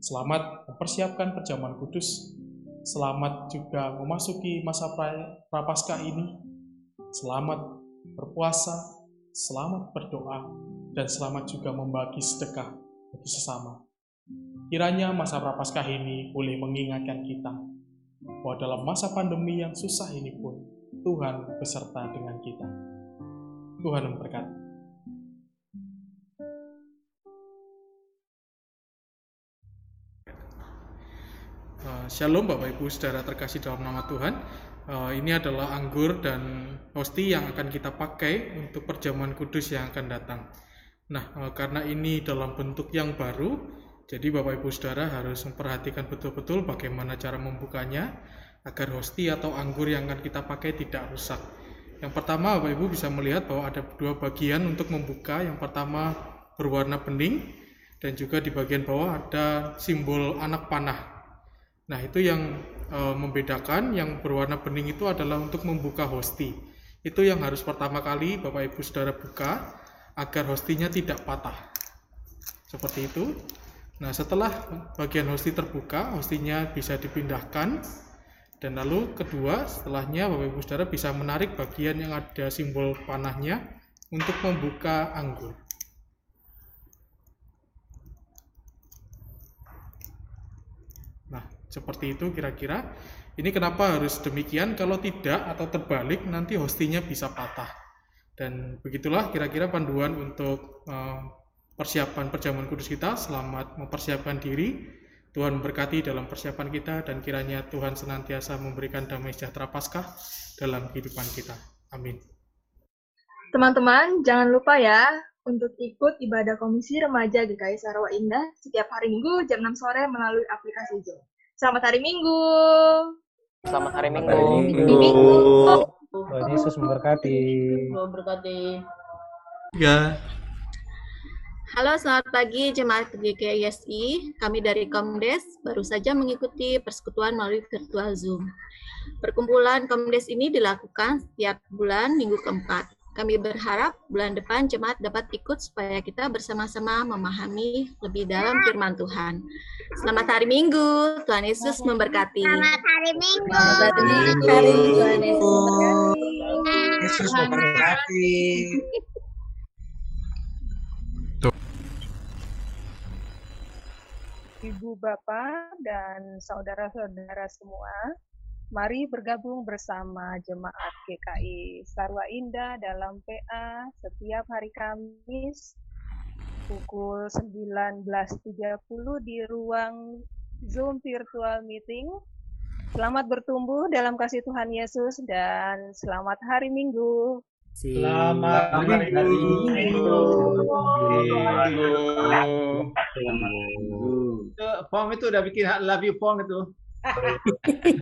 Selamat mempersiapkan perjamuan kudus Selamat juga memasuki masa prapaskah ini. Selamat berpuasa, selamat berdoa, dan selamat juga membagi sedekah bagi sesama. Kiranya masa prapaskah ini boleh mengingatkan kita bahwa dalam masa pandemi yang susah ini pun Tuhan beserta dengan kita. Tuhan memberkati. Shalom Bapak Ibu saudara terkasih dalam nama Tuhan. Uh, ini adalah anggur dan hosti yang akan kita pakai untuk perjamuan kudus yang akan datang. Nah, uh, karena ini dalam bentuk yang baru, jadi Bapak Ibu saudara harus memperhatikan betul-betul bagaimana cara membukanya agar hosti atau anggur yang akan kita pakai tidak rusak. Yang pertama Bapak Ibu bisa melihat bahwa ada dua bagian untuk membuka. Yang pertama berwarna bening dan juga di bagian bawah ada simbol anak panah Nah, itu yang e, membedakan yang berwarna bening itu adalah untuk membuka hosti. Itu yang harus pertama kali Bapak Ibu Saudara buka agar hostinya tidak patah. Seperti itu. Nah, setelah bagian hosti terbuka, hostinya bisa dipindahkan. Dan lalu kedua, setelahnya Bapak Ibu Saudara bisa menarik bagian yang ada simbol panahnya untuk membuka anggur. Nah, seperti itu kira-kira. Ini kenapa harus demikian? Kalau tidak atau terbalik, nanti hostinya bisa patah. Dan begitulah kira-kira panduan untuk uh, persiapan perjamuan kudus kita. Selamat mempersiapkan diri. Tuhan memberkati dalam persiapan kita dan kiranya Tuhan senantiasa memberikan damai sejahtera Paskah dalam kehidupan kita. Amin. Teman-teman, jangan lupa ya untuk ikut ibadah Komisi Remaja GKI Sarawak Indah setiap hari Minggu jam 6 sore melalui aplikasi Zoom. Selamat hari Minggu. Selamat hari Minggu. Hari Minggu. Tuhan Yesus memberkati. Memberkati. Ya. Halo, selamat pagi jemaat GKISI. Kami dari Komdes baru saja mengikuti persekutuan melalui virtual Zoom. Perkumpulan Komdes ini dilakukan setiap bulan minggu keempat. Kami berharap bulan depan jemaat dapat ikut supaya kita bersama-sama memahami lebih dalam firman Tuhan. Selamat hari Minggu, Tuhan Yesus memberkati. Selamat hari Minggu. Selamat hari Minggu, Tuhan Yesus memberkati. Yesus memberkati. Ibu Bapak dan saudara-saudara semua, mari bergabung bersama jemaat GKI Sarwa Indah dalam PA setiap hari Kamis pukul 19.30 di ruang Zoom virtual meeting. Selamat bertumbuh dalam kasih Tuhan Yesus dan selamat hari Minggu. Selamat hari Minggu. Itu Pong itu udah bikin love you Pong itu. <laughs>